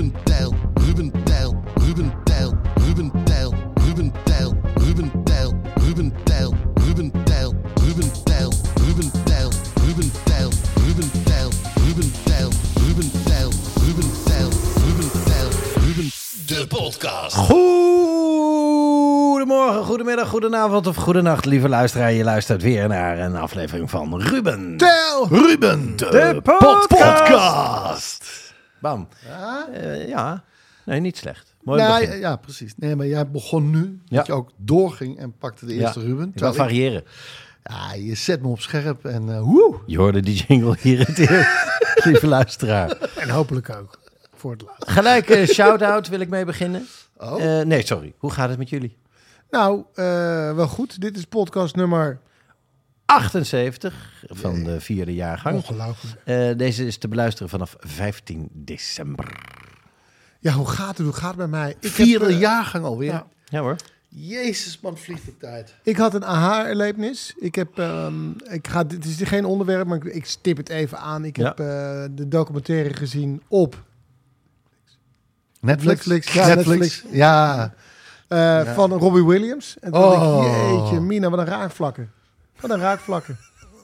Ruben Tijl, Ruben Tijl, Ruben Tijl, Ruben Tijl, Ruben Tijl, Ruben Tijl, Ruben Tijl, Ruben Tijl, Ruben Tijl, Ruben Tijl, Ruben Tijl, Ruben Tijl, Ruben Tijl, Ruben Tijl, Ruben Tijl, Ruben Tijl, Ruben de podcast. Goedemorgen, goedemiddag, goedenavond of goedenacht, lieve luisteraar. Je luistert weer naar een aflevering van Ruben. Tijl, Ruben de podcast. Bam. Eh, ja, nee, niet slecht. Mooi Nou, begin. ja, ja, precies. Nee, maar jij begon nu, Ja. dat je ook doorging en pakte de eerste Ja, Ruben. Terwijl ik- variëren. ja, je zet me op scherp en eh woe. Je hoorde die jingle hier het eerst, lieve luisteraar. En hopelijk ook voor het laatst. Gelijk een shout-out wil ik mee beginnen. Oh. Nee, sorry. Hoe gaat het met jullie? Nou, wel goed. Dit is podcast nummer 78 van de vierde jaargang. ongelooflijk. Eh, deze is te beluisteren vanaf 15 december. Ja, hoe gaat het? Hoe gaat het met mij? Ik Vierde heb, eh, jaargang alweer. ja. Ja hoor. Jezus, man, vliegt de tijd. Ik had een aha-erlevenis. Ik heb, ehm, ik ga, dit is geen onderwerp, maar ik, ik stip het even aan. Ik Ja. heb eh, de documentaire gezien op Netflix? Netflix, ja, Netflix. Netflix. Ja. van Robbie Williams. En toen Oh. dacht ik, jeetje, Mina, wat een raakvlakken. Wat een raakvlakken.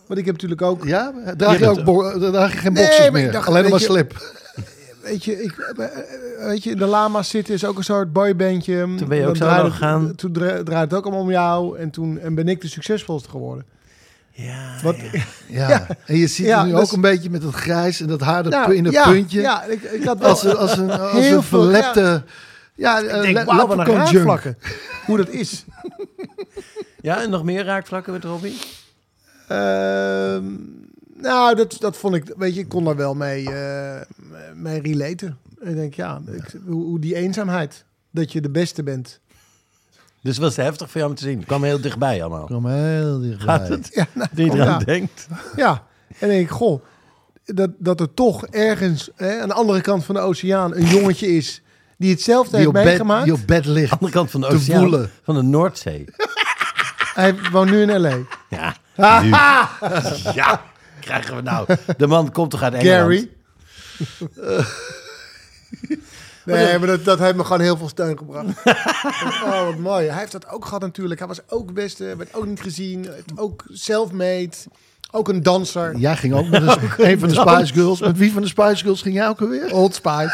Want ik heb natuurlijk ook... Ja? Draag je, Je ook bo- draag je geen Nee, boxers maar ik meer? dacht, Alleen nog maar slip. Weet je, ik, eh, eh, weet je, in de lama's zitten is ook een soort boybandje. Toen ben je Dan ook zo gegaan. Toen dra- draait het ook allemaal om jou. En toen en ben ik de succesvolste geworden. Ja, Wat, Ja. Ja. En je ziet Ja, nu dat ook is- een beetje met het grijs en dat haar dat Nou, in het ja, puntje. Ja, ik, ik had wel... Als een, als een, als Heel een veel- verlepte... Ja, ik een denk, wauw, wat junk. raakvlakken. Hoe dat is. ja, en nog meer raakvlakken met Robbie? Ehm, nou, dat, dat vond ik... Weet je, ik kon daar wel mee, eh, mee relaten. Ik denk, ja, ik, hoe, hoe die eenzaamheid. Dat je de beste bent. Dus het was heftig voor jou om te zien. Het kwam heel dichtbij allemaal. Kom heel dichtbij. Gaat het? Ja, nou, Die eraan ja. denkt. Ja, en denk ik, goh, dat, dat er toch ergens hè, aan de andere kant van de oceaan een jongetje is die hetzelfde Die heeft bed, meegemaakt. die op bed ligt. Andere kant van de oceaan. voelen. Van de Noordzee. Hij woont nu in L.A. Ja. nu. ja. Krijgen we nou. De man komt toch uit Engeland? Gary. Nee, maar dat, dat heeft me gewoon heel veel steun gebracht. oh, wat mooi. Hij heeft dat ook gehad natuurlijk. Hij was ook beste, werd ook niet gezien. Ook self-made. Ook een danser. Jij ging ook met een, een van de Spice Girls. Met wie van de Spice Girls ging jij ook alweer? Old Spice.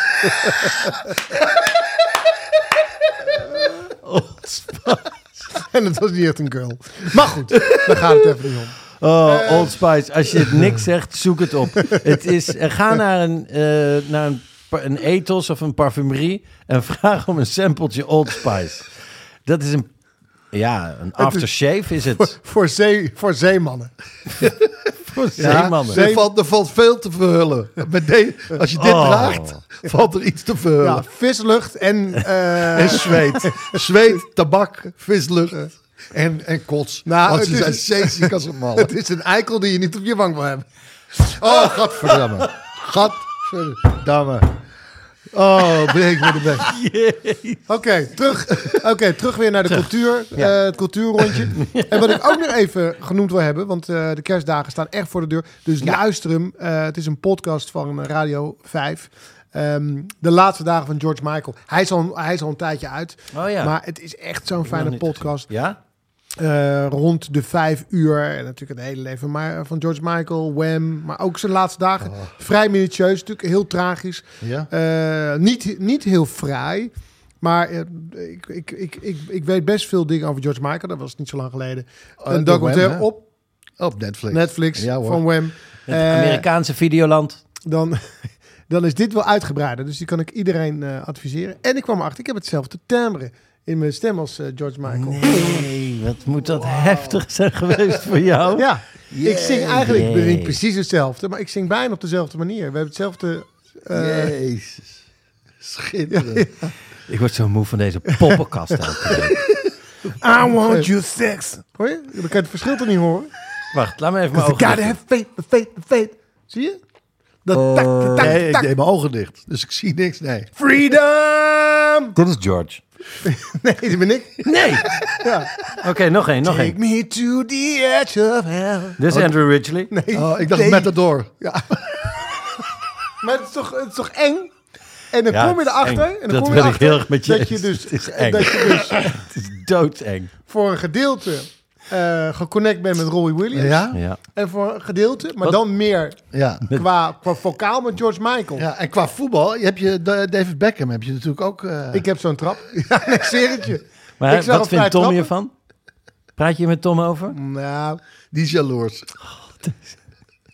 en het was niet echt een girl. Maar goed, daar gaat het even niet om. Oh, Old Spice. Als je het niks zegt, zoek het op. Het is, eh, ga naar een, eh, naar een, een ethos of een parfumerie en vraag om een sampletje Old Spice. Dat is een, ja, een aftershave is het. Voor, zee, voor zeemannen. Voor zeemannen. er, valt, er valt veel te verhullen. Met de, als je dit Oh. draagt, valt er iets te verhullen. Ja, vislucht en... eh, En zweet. zweet, tabak, vislucht en, en kots. Nou, Want het ze zijn zeeziek als een mal. het is een eikel die je niet op je wang wil hebben. Oh, gadverdamme. Gadverdamme. Oh, breek me de bek. Oké, terug, Oké, terug weer naar de cultuur. eh, het cultuurrondje. En wat ik ook nog even genoemd wil hebben, want eh, de kerstdagen staan echt voor de deur. Dus luister hem. Eh, het is een podcast van Radio 5. Ehm, de laatste dagen van George Michael. Hij is al, hij is al een tijdje uit. Oh ja. Maar het is echt zo'n nog fijne niet podcast. Ja? Eh, rond de vijf uur. En natuurlijk het hele leven maar, van George Michael, Wham. Maar ook zijn laatste dagen. Oh. Vrij minutieus, natuurlijk heel tragisch. Ja? Eh, niet, niet heel fraai. Maar eh, ik, ik, ik, ik, ik weet best veel dingen over George Michael. Dat was niet zo lang geleden. Oh, een documentaire Wham, op Op Netflix. Netflix Ja, van Wham. Het Eh, Amerikaanse Videoland. dan, dan is dit wel uitgebreider. Dus die kan ik iedereen eh, adviseren. En ik kwam erachter, ik heb hetzelfde timbre in mijn stem als eh, George Michael. Nee, wat moet dat heftig zijn geweest voor jou? Ja, ik zing eigenlijk ik precies hetzelfde, maar ik zing bijna op dezelfde manier. We hebben hetzelfde... eh, Jezus. Schitterend. Ik word zo moe van deze poppenkast. I want you sex. Hoor je? Dan kan je het verschil toch niet horen? Wacht, laat me even mijn ogen gotta dichten. have faith, the faith, the faith. Zie je? Dat tak, tak, tak, Nee, ik deed mijn ogen dicht. Dus ik zie niks. Nee. Freedom! Dit is George. Nee, dat ben ik. Nee! Oké, nog één, nog Take één. me to the edge of hell. Dit is Andrew Ridgely. Nee. Oh, ik dacht nee. Matador. Maar het is toch, het is toch eng? En dan Ja, kom je erachter. eng. En dan Dat kom je ben ik heel erg met je dat je eens. dus, Het is eng. dat je dus Het is doodseng. voor een gedeelte eh geconnect bent met Robbie Williams. Ja? Ja. En voor een gedeelte, maar Wat? dan meer Ja. qua, qua vocaal met George Michael. ja. En qua voetbal heb je Da- David Beckham heb je natuurlijk ook. eh, Ik heb zo'n trap. Ja, ik zweer het je. Maar Ik wat vindt Tom trappen. hiervan? Praat je met Tom over? Nou, die is jaloers.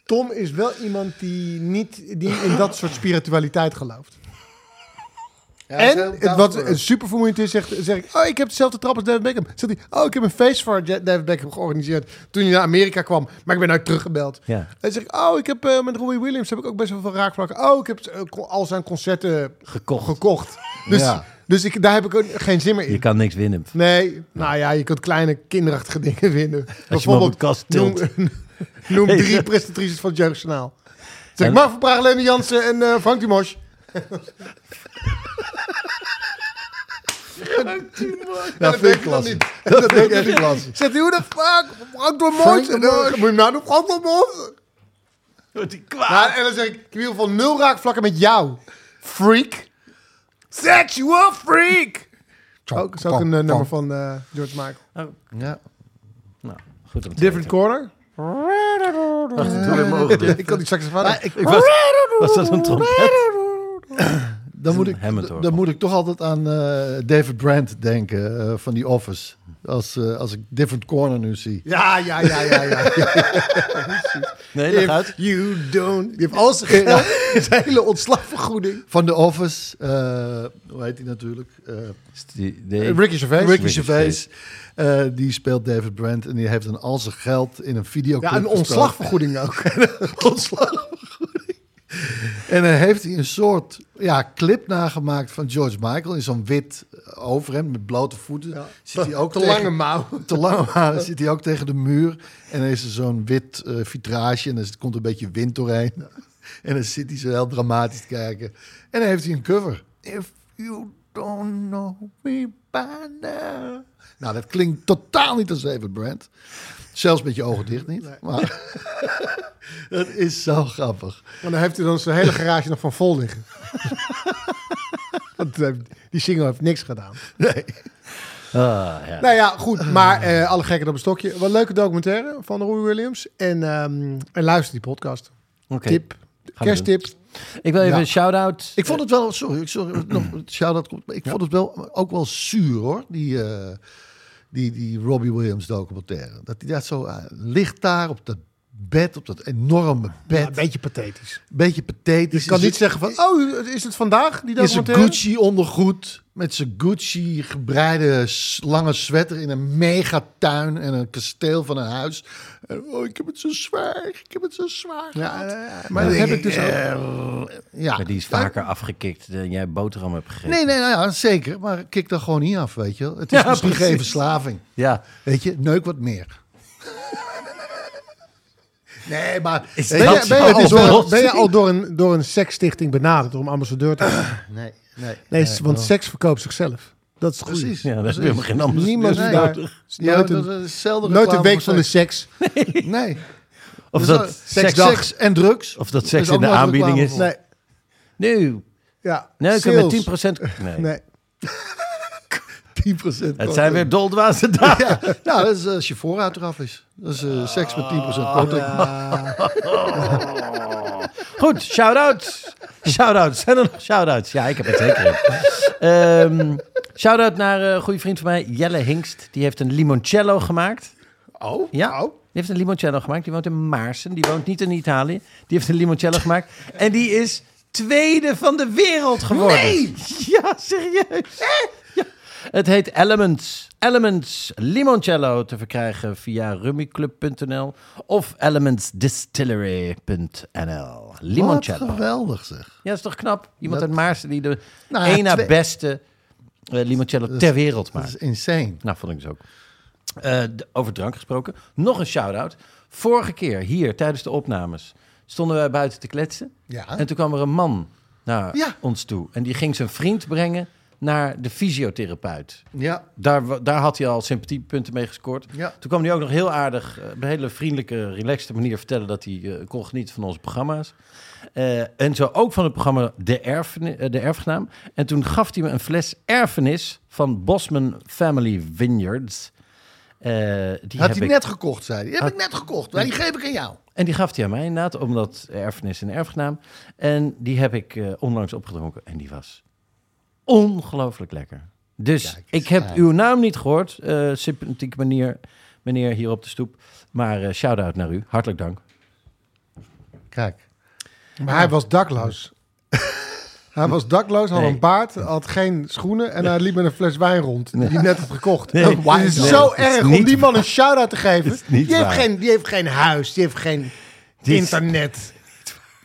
Tom is wel iemand die niet die in dat soort spiritualiteit gelooft. Ja, En het, wat super vermoeiend is, zegt, zeg ik, oh, ik heb dezelfde trap als David Beckham. Zegt hij, oh, ik heb een feest voor David Beckham georganiseerd toen hij naar Amerika kwam. Maar ik ben uit teruggebeld. Ja. En zeg ik, oh, ik heb eh, met Robbie Williams heb ik ook best wel veel raakvlakken. Oh, ik heb eh, al zijn concerten Gekocht. gekocht. Dus, Ja. dus ik, daar heb ik ook geen zin meer in. Je kan niks winnen. Nee, nou ja, je kunt kleine kinderachtige dingen winnen. Als kast noem, tilt. noem drie presentatrices van het Jeugdjournaal. Zeg, En- Mark van Praag, Lene Jansen en eh, Frank Dumos. Dat vind ik klasse. Dat vind ik echt klasse. Zegt hij, hoe de fuck? Frank dan moet je nou doen, Frank Dumos? Nou, en dan zeg ik, ik heb in ieder geval nul raakvlakken met jou. Freak. Sexual freak. Ook, is ook een eh, nummer van eh, George Michael. Ja. Nou, goed om te Different corner. Wacht, weer. Ik kan die saxofoon. Maar ik, Ik was, was dat een trompet? dan, moet ik, dan moet ik toch altijd aan eh, David Brandt denken eh, van die Office. Als, eh, als ik Different Corner nu zie. Ja, ja, ja, ja, ja. Nee, If uit. you don't... Die heeft al zijn geld, zijn hele ontslagvergoeding. Van The Office, eh, hoe heet die natuurlijk? Eh, Ricky Gervais. Ricky Ricky Gervais. eh, die speelt David Brandt en die heeft dan al zijn geld in een videoclip Ja, een ontslagvergoeding ook. ontslagvergoeding. En dan heeft hij een soort ja, clip nagemaakt van George Michael in zo'n wit overhemd met blote voeten. Zit hij ook te tegen- lange mouw. te lange zit hij ook tegen de muur. En dan is er zo'n wit eh vitrage en er komt een beetje wind doorheen. En dan zit hij zo heel dramatisch te kijken. En dan heeft hij een cover. If you don't know me by now. Nou, dat klinkt totaal niet als David Brandt. Zelfs met je ogen dicht niet. Maar dat is zo grappig. En dan heeft hij dan zijn hele garage nog van vol liggen. Want die single heeft niks gedaan. Nee. Ah, ja. Nou ja, goed. Maar eh, alle gekken op een stokje. Wat een leuke documentaire van Roy Williams. En, ehm, en luister die podcast. Oké. Tip. Kersttip. Ik wil even Ja. een shout-out. Ik vond het wel, sorry, sorry nog, shout-out komt. Ik vond het wel ook wel zuur hoor, die, eh, die, die Robbie Williams documentaire. Dat hij daar zo eh, ligt daar op dat bed, op dat enorme bed. Ja, een beetje pathetisch. beetje pathetisch. Dus ik kan Is niet het- zeggen van, oh, is het vandaag, die Is een documentaire? Gucci ondergoed met zijn Gucci gebreide lange sweater in een megatuin en een kasteel van een huis. En, oh, ik heb het zo zwaar, ik heb het zo zwaar. Ja, gehad. maar dat heb ik dus ook. Ja. Maar die is vaker afgekikt dan jij boterham hebt gegeten. Nee, nee, nou ja, zeker. Maar kik dan gewoon niet af, weet je wel. Het is Ja, misschien precies. geen verslaving. Ja. Weet je, neuk wat meer. nee, maar... Is Ben je, ben, je al door, oplossing? ben je al door een, door een seksstichting benaderd om ambassadeur te worden? Nee, nee. Nee, is- want seks verkoopt zichzelf. Dat is het goede. Precies. Ja, dat is helemaal geen ambassadeur Niemand is Nee. daar. nodig. is Ja, nooit dat een, is hetzelfde nooit een week van de seks. Nee. Of Dus dat, seks, seks en drugs. of dat seks in de aanbieding is. Nee, Nee, ja. nee ik heb met Sales. 10%. Nee. Nee. 10% Het zijn weer doldwaze dagen. Ja, nou, dat is eh, als je voorraad eraf is. Dat is eh, seks met 10% korting. Goed, shout-outs. Shout-outs. Zijn er nog shout-outs? Ja, ik heb het zeker. Ehm shout-out naar een goede vriend van mij, Jelle Hingst. Die heeft een limoncello gemaakt. Oh, Ja, die heeft een limoncello gemaakt. Die woont in Maarsen. Die woont niet in Italië. Die heeft een limoncello gemaakt. En die is tweede van de wereld geworden. Nee! Ja, serieus. Het heet Elements. Elements Limoncello te verkrijgen via rummyclub.nl of elementsdistillery.nl. Wat Limoncello. geweldig zeg. Ja, dat is toch knap? Iemand Dat- uit Maarsen die de Nou ja, twee- beste eh, limoncello ter wereld Dat maakt. is insane. Nou, vond ik dus ook. Eh, over drank gesproken. Nog een shout-out. Vorige keer hier tijdens de opnames stonden wij buiten te kletsen. Ja. En toen kwam er een man naar Ja. ons toe. En die ging zijn vriend brengen naar de fysiotherapeut. Ja, Daar, daar had hij al sympathiepunten mee gescoord. Ja. Toen kwam hij ook nog heel aardig, eh, op een hele vriendelijke, relaxte manier vertellen dat hij eh, kon genieten van onze programma's. Eh, en zo ook van het programma De, Erfeni- de Erfgenaam. En toen gaf hij me een fles erfenis van Bosman Family Vineyards. Die had heb hij ik- net gekocht, zei hij. Die heb Had- ik net gekocht. Maar die geef ik aan jou. En die gaf hij aan mij inderdaad, omdat erfenis en erfgenaam. En die heb ik onlangs opgedronken en die was ongelooflijk lekker. Dus Kijk ik heb uw naam niet gehoord, eh sympathieke manier, meneer hier op de stoep. Maar eh shout-out naar u, hartelijk dank. Kijk. Maar hij was dakloos. hij was dakloos, had Nee. een baard, had geen schoenen en hij liep met een fles wijn rond die hij net had gekocht. Nee. Het is Nee, zo is erg om die man een shout-out te geven. Die, heeft waar. geen, die heeft geen huis, die heeft geen Die is- internet,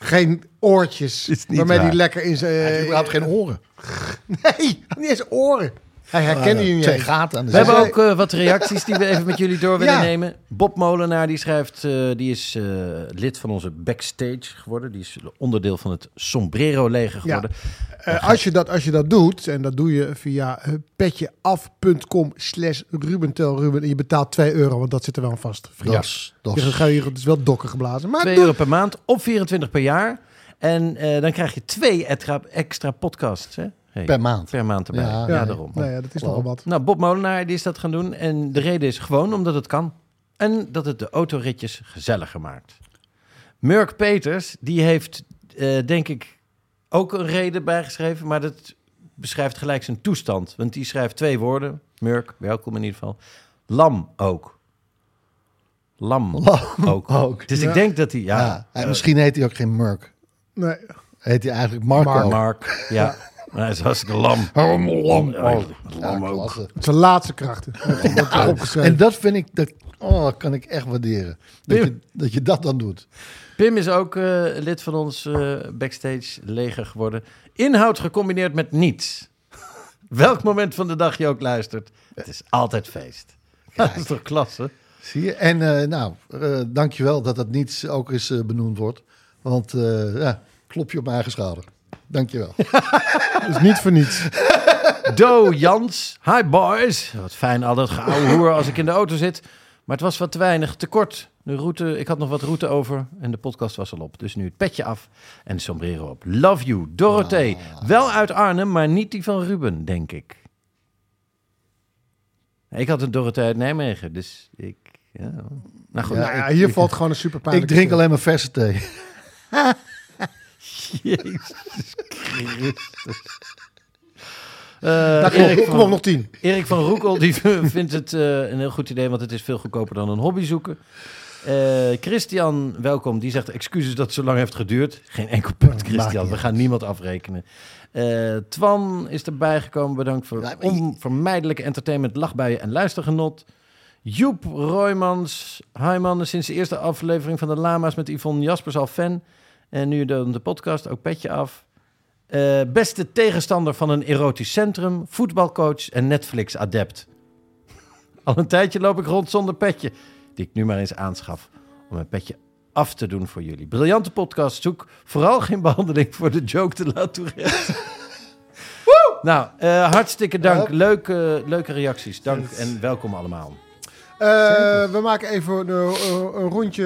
geen oortjes is niet waarmee waar. hij lekker in zijn... Hij überhaupt geen oren. Nee, niet eens oren. Hij herkende je niet Twee eens. gaten aan de We hebben ook eh, wat reacties die we even met jullie door willen Ja. nemen. Bob Molenaar die schrijft, eh, die is eh, lid van onze backstage geworden. Die is onderdeel van het Sombrero leger geworden. Eh, als, je dat, als je dat doet, en dat doe je via eh, petjeaf.com slash Ruben en je betaalt 2 euro, want dat zit er wel aan vast. vriend. Dat Dus dan ga je, het is wel dokken geblazen. Maar 2 doe- euro per maand op 24 per jaar. En eh, dan krijg je twee extra, extra podcasts. Hè? Hey, per maand. per maand erbij. Ja, Ja, daarom. Nou ja, dat is Wow. nogal wat. Nou, Bob Molenaar die is dat gaan doen. En de reden is gewoon omdat het kan. En dat het de autoritjes gezelliger maakt. Murk Peters, die heeft eh, denk ik ook een reden bijgeschreven. Maar dat beschrijft gelijk zijn toestand. Want die schrijft twee woorden. Murk, welkom in ieder geval. Lam ook. Lam, ook. ook. Dus Ja. ik denk dat hij... Ja, Ja, en eh, misschien heet hij ook geen Murk. Nee. Heet hij eigenlijk Marco. Mark, ja. Hij is hartstikke lam. lam. Ja, lam ook. zijn laatste krachten. Ja, en dat vind ik, dat oh, kan ik echt waarderen. Dat je, dat je dat dan doet. Pim is ook eh, lid van ons eh, backstage leger geworden. Inhoud gecombineerd met niets. Welk moment van de dag je ook luistert. Het is altijd feest. dat is toch klasse? Zie je? En eh nou, dankjewel dat dat niets ook eens benoemd wordt. Want ja, klop je op mijn eigen schouder. Dankjewel. Dus niet voor niets. Do Jans. Hi boys. Wat fijn altijd geouwe hoer als ik in de auto zit. Maar het was wat te weinig, te kort. De route, ik had nog wat route over en de podcast was al op. Dus nu het petje af en de sombrero op. Love you, Dorothee. Wel uit Arnhem, maar niet die van Ruben, denk ik. Ik had een Dorothee uit Nijmegen, dus ik... Ja. Nou goed, Ja, Nou ja, ik- hier ik- valt gewoon een super ik drink alleen maar verse thee. Jezus Christus. Eh, Erik kom, op nog tien. Erik van Roekel die vindt het eh, een heel goed idee, want het is veel goedkoper dan een hobby zoeken. Eh, Christian, welkom. Die zegt excuses dat het zo lang heeft geduurd. Geen enkel punt, Christian. We gaan niemand afrekenen. Twan is erbij gekomen. Bedankt voor Ja, onvermijdelijke entertainment, lachbuien en luistergenot. Joep Roymans. Hi sinds de eerste aflevering van de Lama's met Yvonne Jaspers al fan. En nu dan de podcast, ook petje af. Eh, beste tegenstander van een erotisch centrum, voetbalcoach en Netflix-adept. Al een tijdje loop ik rond zonder petje, die ik nu maar eens aanschaf om mijn petje af te doen voor jullie. Briljante podcast, zoek vooral geen behandeling voor de joke te laten Tourette. nou, eh, hartstikke dank. Leuke, leuke reacties. Dank en welkom allemaal. Eh, we maken even een, een- een rondje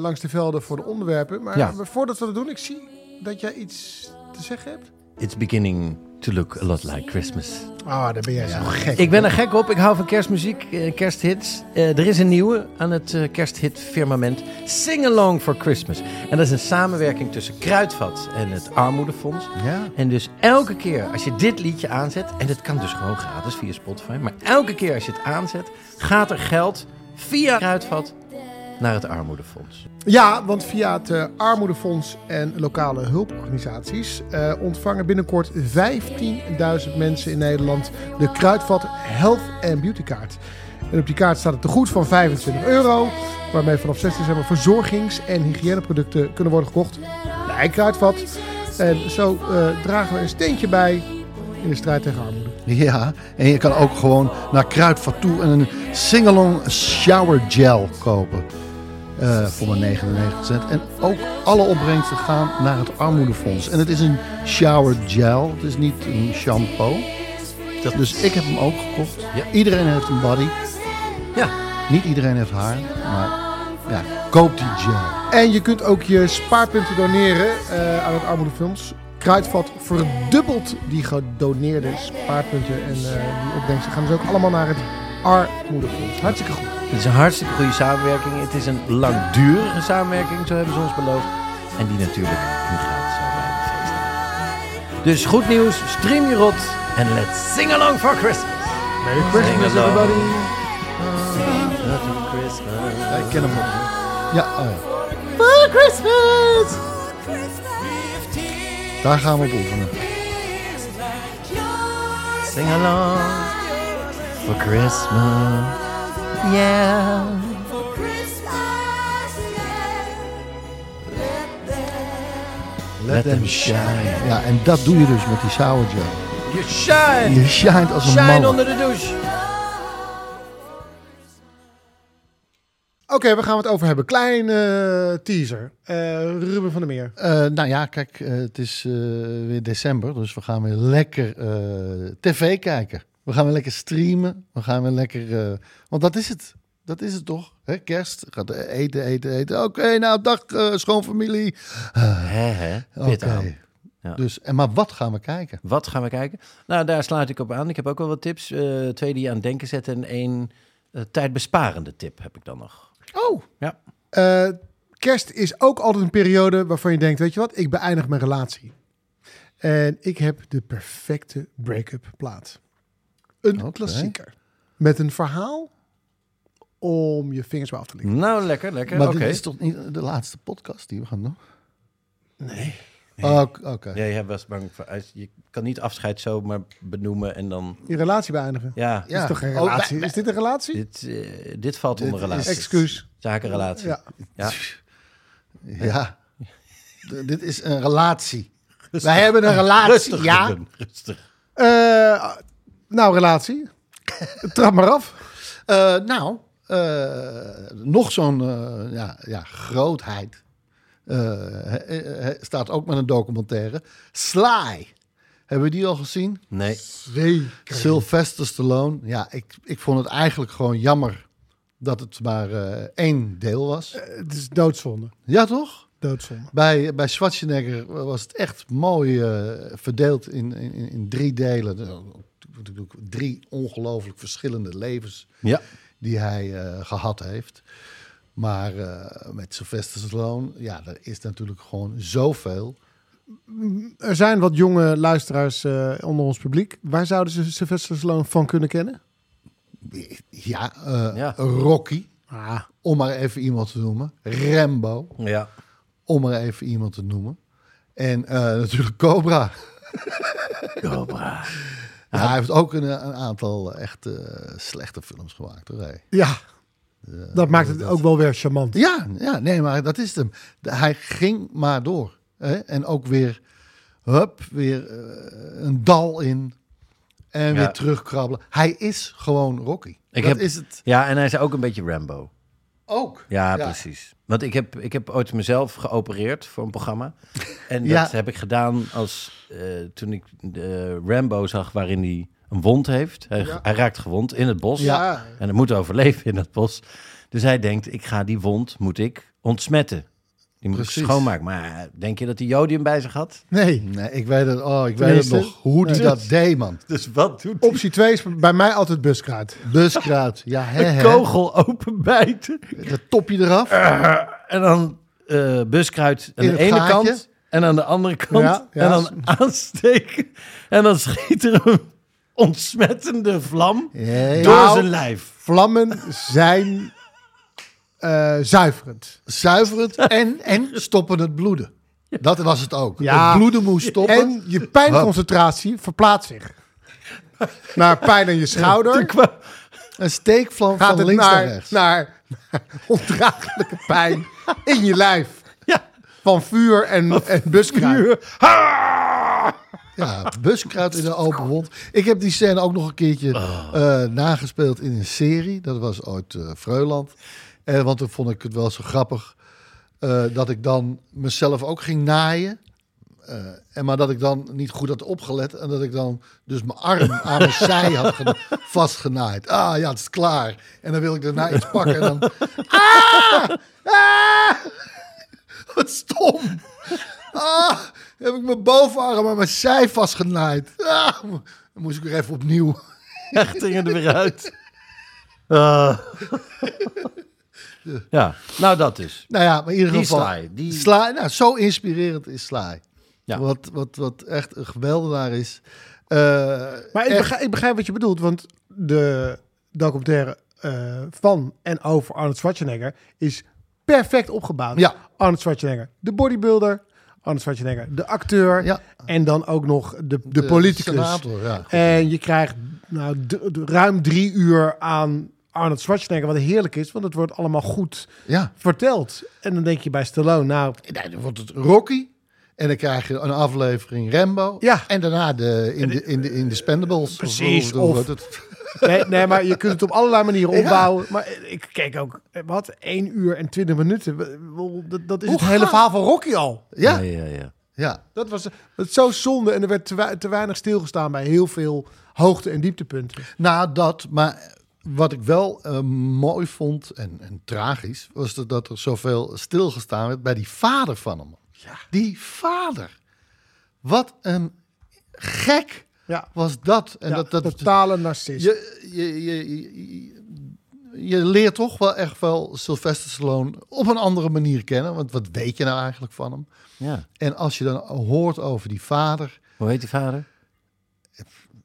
langs de velden voor de onderwerpen. Maar Ja. voordat we dat doen, ik zie dat jij iets te zeggen hebt. It's beginning to look a lot like Christmas. Ah, daar ben jij zo gek. Ik ben er gek op. Ik hou van kerstmuziek, eh, kersthits. Eh, er is een nieuwe aan het eh, kersthit firmament. Sing Along for Christmas. En dat is een samenwerking tussen Kruidvat en het Armoedefonds. Ja. En dus elke keer als je dit liedje aanzet... en dat kan dus gewoon gratis via Spotify... maar elke keer als je het aanzet... gaat er geld via Kruidvat naar het Armoedefonds. Ja, want via het eh, Armoedefonds en lokale hulporganisaties eh, ontvangen binnenkort 15.000 mensen in Nederland de Kruidvat Health and Beauty kaart. En op die kaart staat het tegoed van 25 euro, waarmee vanaf 6 december verzorgings- en hygiëneproducten kunnen worden gekocht bij Kruidvat. En zo eh, dragen we een steentje bij in de strijd tegen armoede. Ja, en je kan ook gewoon naar Kruidvat toe en een singalong shower gel kopen. Eh, voor maar 99 cent. En ook alle opbrengsten gaan naar het armoedefonds. En het is een shower gel, het is niet een shampoo. dus ik heb hem ook gekocht. Ja. Iedereen heeft een body. Ja, Niet iedereen heeft haar, maar ja, koop die gel. En je kunt ook je spaarpunten doneren eh, aan het Armoedefonds. Kruidvat verdubbelt die gedoneerde spaarpunten. En eh, die opbrengsten gaan dus ook allemaal naar het Armoedefonds. Hartstikke goed. Het is een hartstikke goede samenwerking. Het is een langdurige samenwerking, zo hebben ze ons beloofd. En die natuurlijk nu gaat zo bij de feestdagen. Dus goed nieuws, stream je rot en let's sing along for Christmas. Merry Christmas Sing along. everybody. Happy Christmas. Ja, ik ken hem nog. Ja, oh ja. Merry Christmas! daar gaan we op oefenen. Sing along for Christmas. Yeah. Let them shine. Ja, en dat doe je dus met die shower gel. You shine. Je shine als een Shine man. onder de douche. Oké, we gaan het over hebben. Kleine teaser. Eh, Ruben van der Meer. Eh, nou ja, kijk, eh, het is eh, weer december, dus we gaan weer lekker eh, tv kijken. We gaan weer lekker streamen. We gaan weer lekker, eh, want dat is het. Dat is het toch? Hè? Kerst, gaat eten, eten, eten. Oké, nou, dag uh, schoonfamilie. Hè, hè. Oké. Ja. Dus, en maar wat gaan we kijken? Wat gaan we kijken? Nou, daar sluit ik op aan. Ik heb ook wel wat tips. Eh, twee die je aan het denken zetten en één eh, tijdbesparende tip heb ik dan nog. Oh. Ja. Eh, kerst is ook altijd een periode waarvan je denkt, weet je wat, ik beëindig mijn relatie. En ik heb de perfecte break-up plaat. Een klassieker. Met een verhaal om je vingers bij af te likken. Nou, lekker, lekker. Maar Oké. dit is toch niet de laatste podcast die we gaan doen? Nee. Oké. oké. Ja, je was bang voor... als- Je kan niet afscheid zomaar benoemen en dan... Je relatie beëindigen. Ja, Is toch geen Oh, relatie? bij- is dit een relatie? dit, eh, dit valt onder relatie. Excuus. Zakenrelatie. Ja. Ja. Ja. Dit is een relatie. Wij hebben een relatie, Rustig, ja. Ruben, rustig. Eh, nou, relatie. Trap maar af. Eh, nou, eh, nog zo'n eh, ja, ja, grootheid. Eh, staat ook met een documentaire. Sly. Hebben we die al gezien? Nee. Zeker. Sylvester Stallone. Ja, ik, ik vond het eigenlijk gewoon jammer dat het maar één deel was. Het is doodzonde. Ja, toch? Doodzonde. Bij, bij Schwarzenegger was het echt mooi verdeeld in, in, in drie delen. Natuurlijk Drie ongelooflijk verschillende levens Ja. die hij eh, gehad heeft. Maar eh, met Sylvester Stallone, ja, er is natuurlijk gewoon zoveel. Er zijn wat jonge luisteraars eh, onder ons publiek. Waar zouden ze Sylvester Stallone van kunnen kennen? Ja, eh, Ja. Rocky, Ah, om maar even iemand te noemen. Rambo, Ja. om maar even iemand te noemen. En eh, natuurlijk Cobra. Cobra. Ja, hij heeft ook een, een aantal echt eh, slechte films gemaakt. Hoor. Hey. ja, dat maakt het ook wel weer charmant. Ja, ja, nee, maar dat is hem. Hij ging maar door. Hè? En ook weer, hup, weer eh, een dal in. En Ja. weer terugkrabbelen. Hij is gewoon Rocky. Ik dat heb- is het Ja, en hij is ook een beetje Rambo. ook. Ja, precies. Want ik heb, ik heb ooit mezelf geopereerd voor een programma. En dat Ja. heb ik gedaan als eh, toen ik de Rambo zag waarin hij een wond heeft. Hij, hij raakt gewond in het bos. Ja. En hij moet overleven in het bos. Dus hij denkt, ik ga die wond, moet ik ontsmetten. Die moet Precies. schoonmaken. Maar denk je dat hij jodium bij zich had? Nee. Nee, ik weet het, oh, ik weet het nog. Hoe die nee. dat deed, man. Dus wat doet Optie 2 is bij mij altijd buskruid. Buskruid, ja, hè, Een kogel openbijten. Dat topje eraf. En dan eh, buskruid aan In de ene gaatje. kant. En aan de andere kant. Ja, ja. En dan aansteken. En dan schiet er een ontsmettende vlam Ja, door Nou, zijn lijf. Vlammen zijn eh, zuiverend. Zuiverend en, en stoppen het bloeden. Dat was het ook. Ja. Het bloeden moest stoppen. En je pijnconcentratie verplaatst zich. Naar pijn aan je schouder Een steekvlam gaat van het links naar, naar, rechts. naar, naar ondraaglijke pijn in je lijf. Ja. Van vuur en, en buskruid. Ja, buskruid in een open wond. Ik heb die scène ook nog een keertje eh, nagespeeld in een serie. Dat was ooit eh Freuland. Eh, want toen vond ik het wel zo grappig eh, dat ik dan mezelf ook ging naaien. Eh, en maar dat ik dan niet goed had opgelet. En dat ik dan dus mijn arm aan mijn zij had ge- vastgenaaid. Ah ja, het is klaar. En dan wil ik daarna iets pakken. En dan... Ah! Ah! Wat stom. Ah, heb ik mijn bovenarm aan mijn zij vastgenaaid. Ah, dan moest ik weer even opnieuw. Echt gingen er weer uit. Ah. Ja, nou dat dus. Nou ja, maar in ieder Die geval... Sly, die- Sly, nou, zo inspirerend is Sly. Ja. Wat, wat, wat echt een geweldenaar is. Eh, Maar ik echt- begrijp, ik begrijp wat je bedoelt, want de documentaire eh, van en over Arnold Schwarzenegger is perfect opgebouwd. Ja. Arnold Schwarzenegger, de bodybuilder, Arnold Schwarzenegger, de acteur Ja. en dan ook nog de, de, de politicus. senator, ja. En je krijgt nou, ruim drie uur aan Arnold Schwarzenegger, wat heerlijk is, want het wordt allemaal goed Ja. verteld. En dan denk je bij Stallone, nou, Nee, dan wordt het Rocky. En dan krijg je een aflevering Rambo. Ja. En daarna de, in, de, in, de, in de Spendables. Precies, of- het? Nee, nee, maar je kunt het op allerlei manieren opbouwen. Maar ik keek ook, wat, 1 uur en 20 minuten. Dat, dat is Hoe het hele verhaal van Rocky al. Ja, ja, ja. ja. Dat was het is zo zonde en er werd te, te weinig stilgestaan bij heel veel hoogte- en dieptepunten. Nou, dat. Maar wat ik wel eh, mooi vond en, en tragisch... was dat, dat er zoveel stilgestaan werd bij die vader van hem. Die vader. Wat een gek Ja, was dat. En ja, dat, dat totale narcist. je, je, je, je, je leert toch wel echt wel Sylvester Stallone op een andere manier kennen. Want wat weet je nou eigenlijk van hem? ja. En als je dan hoort over die vader, Hoe heet die vader?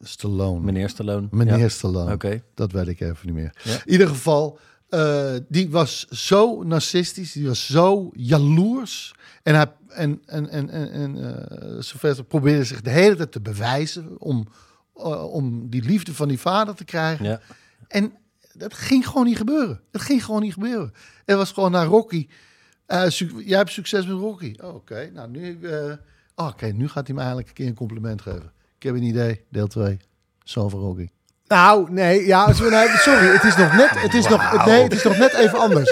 Stallone. Meneer Stallone. Meneer Ja. Stallone. Oké. Dat weet ik even niet meer. Ja. In ieder geval, eh, die was zo narcistisch, die was zo jaloers. En, hij, en, en, en, en, en Sylvester probeerde zich de hele tijd te bewijzen om, eh, om die liefde van die vader te krijgen. Ja. En dat ging gewoon niet gebeuren. Het ging gewoon niet gebeuren. Het was gewoon naar Rocky. Jij hebt succes met Rocky. Oh, Oké, nou nu, oh, oké, nu gaat hij me eigenlijk een keer een compliment geven. Ik heb een idee, deel 2. Zoon van Rocky. Nou, nee, ja, nee, sorry, het is nog net, het is nog, nee, het is nog net even anders.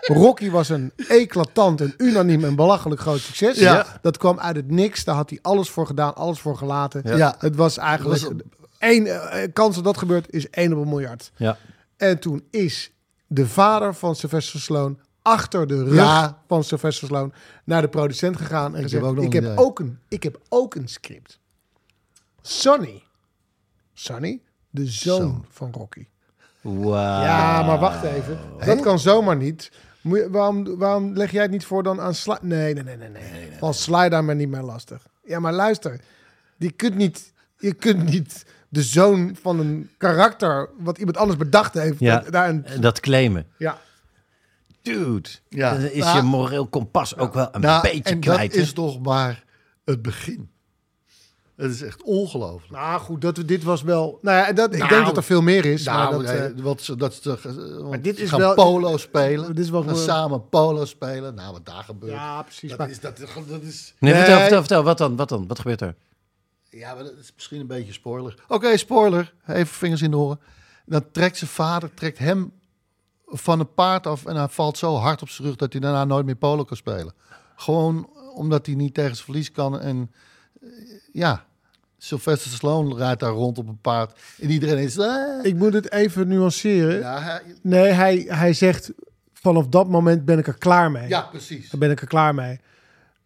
Rocky was een eclatant, een unaniem en belachelijk groot succes. Ja. Dat kwam uit het niks, daar had hij alles voor gedaan, alles voor gelaten. Ja. Het was eigenlijk, was- één eh, kans dat dat gebeurt is één op een miljard. Ja. En toen is de vader van Sylvester Stallone achter de rug Ja. van Sylvester Stallone naar de producent gegaan en gezegd: heb ik, een heb idee." ook een, ik heb ook een script. Sonny. Sonny, de zoon van Rocky. Wauw. Ja, maar wacht even. Dat kan zomaar niet. Moet je- waarom, waarom leg jij het niet voor dan aan Sly? Nee, nee, nee, nee. nee. Val Sly daar maar niet meer lastig. Ja, maar luister. Je kunt niet, je kunt niet de zoon van een karakter wat iemand anders bedacht heeft. Ja. Daar een, Dat claimen. ja. Dude. Ja. Dan is Nou, je moreel kompas ook wel een Nou, beetje en kwijt. dat is toch maar het begin. Het is echt ongelooflijk. Nou goed, dat, dit was wel... Nou ja, dat, ik Nou, denk dat er veel meer is. maar Nou, dat, nee, eh, wat ze, dat ze, want dit ze is gaan wel- polo spelen. dit is wel gaan gewoon- samen polo spelen. Nou, wat daar gebeurt. ja, precies. dat, maar- is, dat, dat is... Nee, Nee. vertel, vertel, vertel. Wat dan? Wat dan? Wat gebeurt er? Ja, maar dat is misschien een beetje spoiler. Oké, spoiler. Even vingers in de oren. Dan trekt zijn vader trekt hem van een paard af en hij valt zo hard op zijn rug dat hij daarna nooit meer polo kan spelen. Gewoon omdat hij niet tegen zijn verlies kan. En ja, Sylvester Stallone rijdt daar rond op een paard en iedereen is... ah. ik moet het even nuanceren. ja, hij- Nee, hij, hij zegt vanaf dat moment ben ik er klaar mee. Ja, precies. Dan ben ik er klaar mee.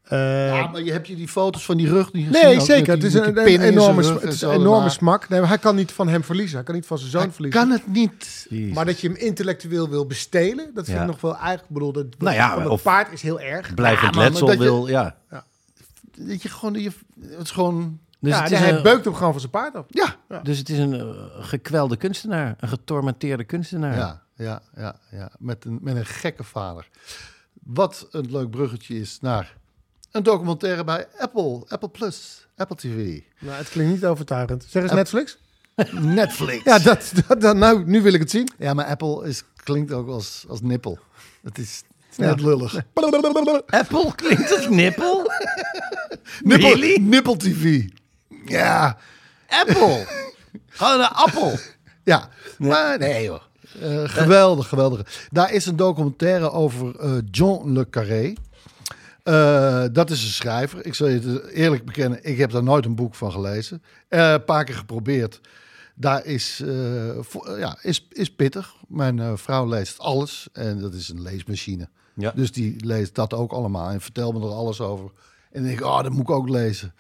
Eh, Ja, maar je hebt je die foto's van die rug niet gezien? nee, zeker. Het is een, enorme, rug sm- en het is een enorme smak. Nee, maar hij kan niet van hem verliezen. Hij kan niet van zijn zoon Hij verliezen. kan het niet. Jezus. Maar dat je hem intellectueel wil bestelen, dat vind Ja. ik nog wel eigenlijk bedoel. Dat, Nou ja, het of- paard is heel erg. Blijvend Ja, maar letsel wil, ja. Dat je gewoon, je, het is gewoon, Dus, ja, het is hij een, beukt hem gewoon van zijn paard af. ja. dus het is een eh, gekwelde kunstenaar. Een getormenteerde kunstenaar. Ja, ja, ja, ja. Met, een, met een gekke vader. Wat een leuk bruggetje is naar een documentaire bij Apple, Apple Plus, Apple TV. Nou, het klinkt niet overtuigend. Zeg eens. Netflix. Netflix. Ja, dat, dat, dat- nou, nu wil ik het zien. Ja, maar Apple is, klinkt ook als, als nippel. Het is, het is Ja. net lullig. Apple klinkt als nippel. Nippel, Really? Nippel TV. Ja, Apple. Gewoon een appel. ja. Maar nee hoor. Eh, geweldig, geweldig. Daar is een documentaire over eh, John Le Carré. Eh, dat is een schrijver. Ik zal je eerlijk bekennen, ik heb daar nooit een boek van gelezen. Een paar keer geprobeerd. Daar is, ja, is, is pittig. Mijn vrouw leest alles en dat is een leesmachine. Ja. Dus die leest dat ook allemaal en vertelt me er alles over. En denk ik, oh, dat moet ik ook lezen.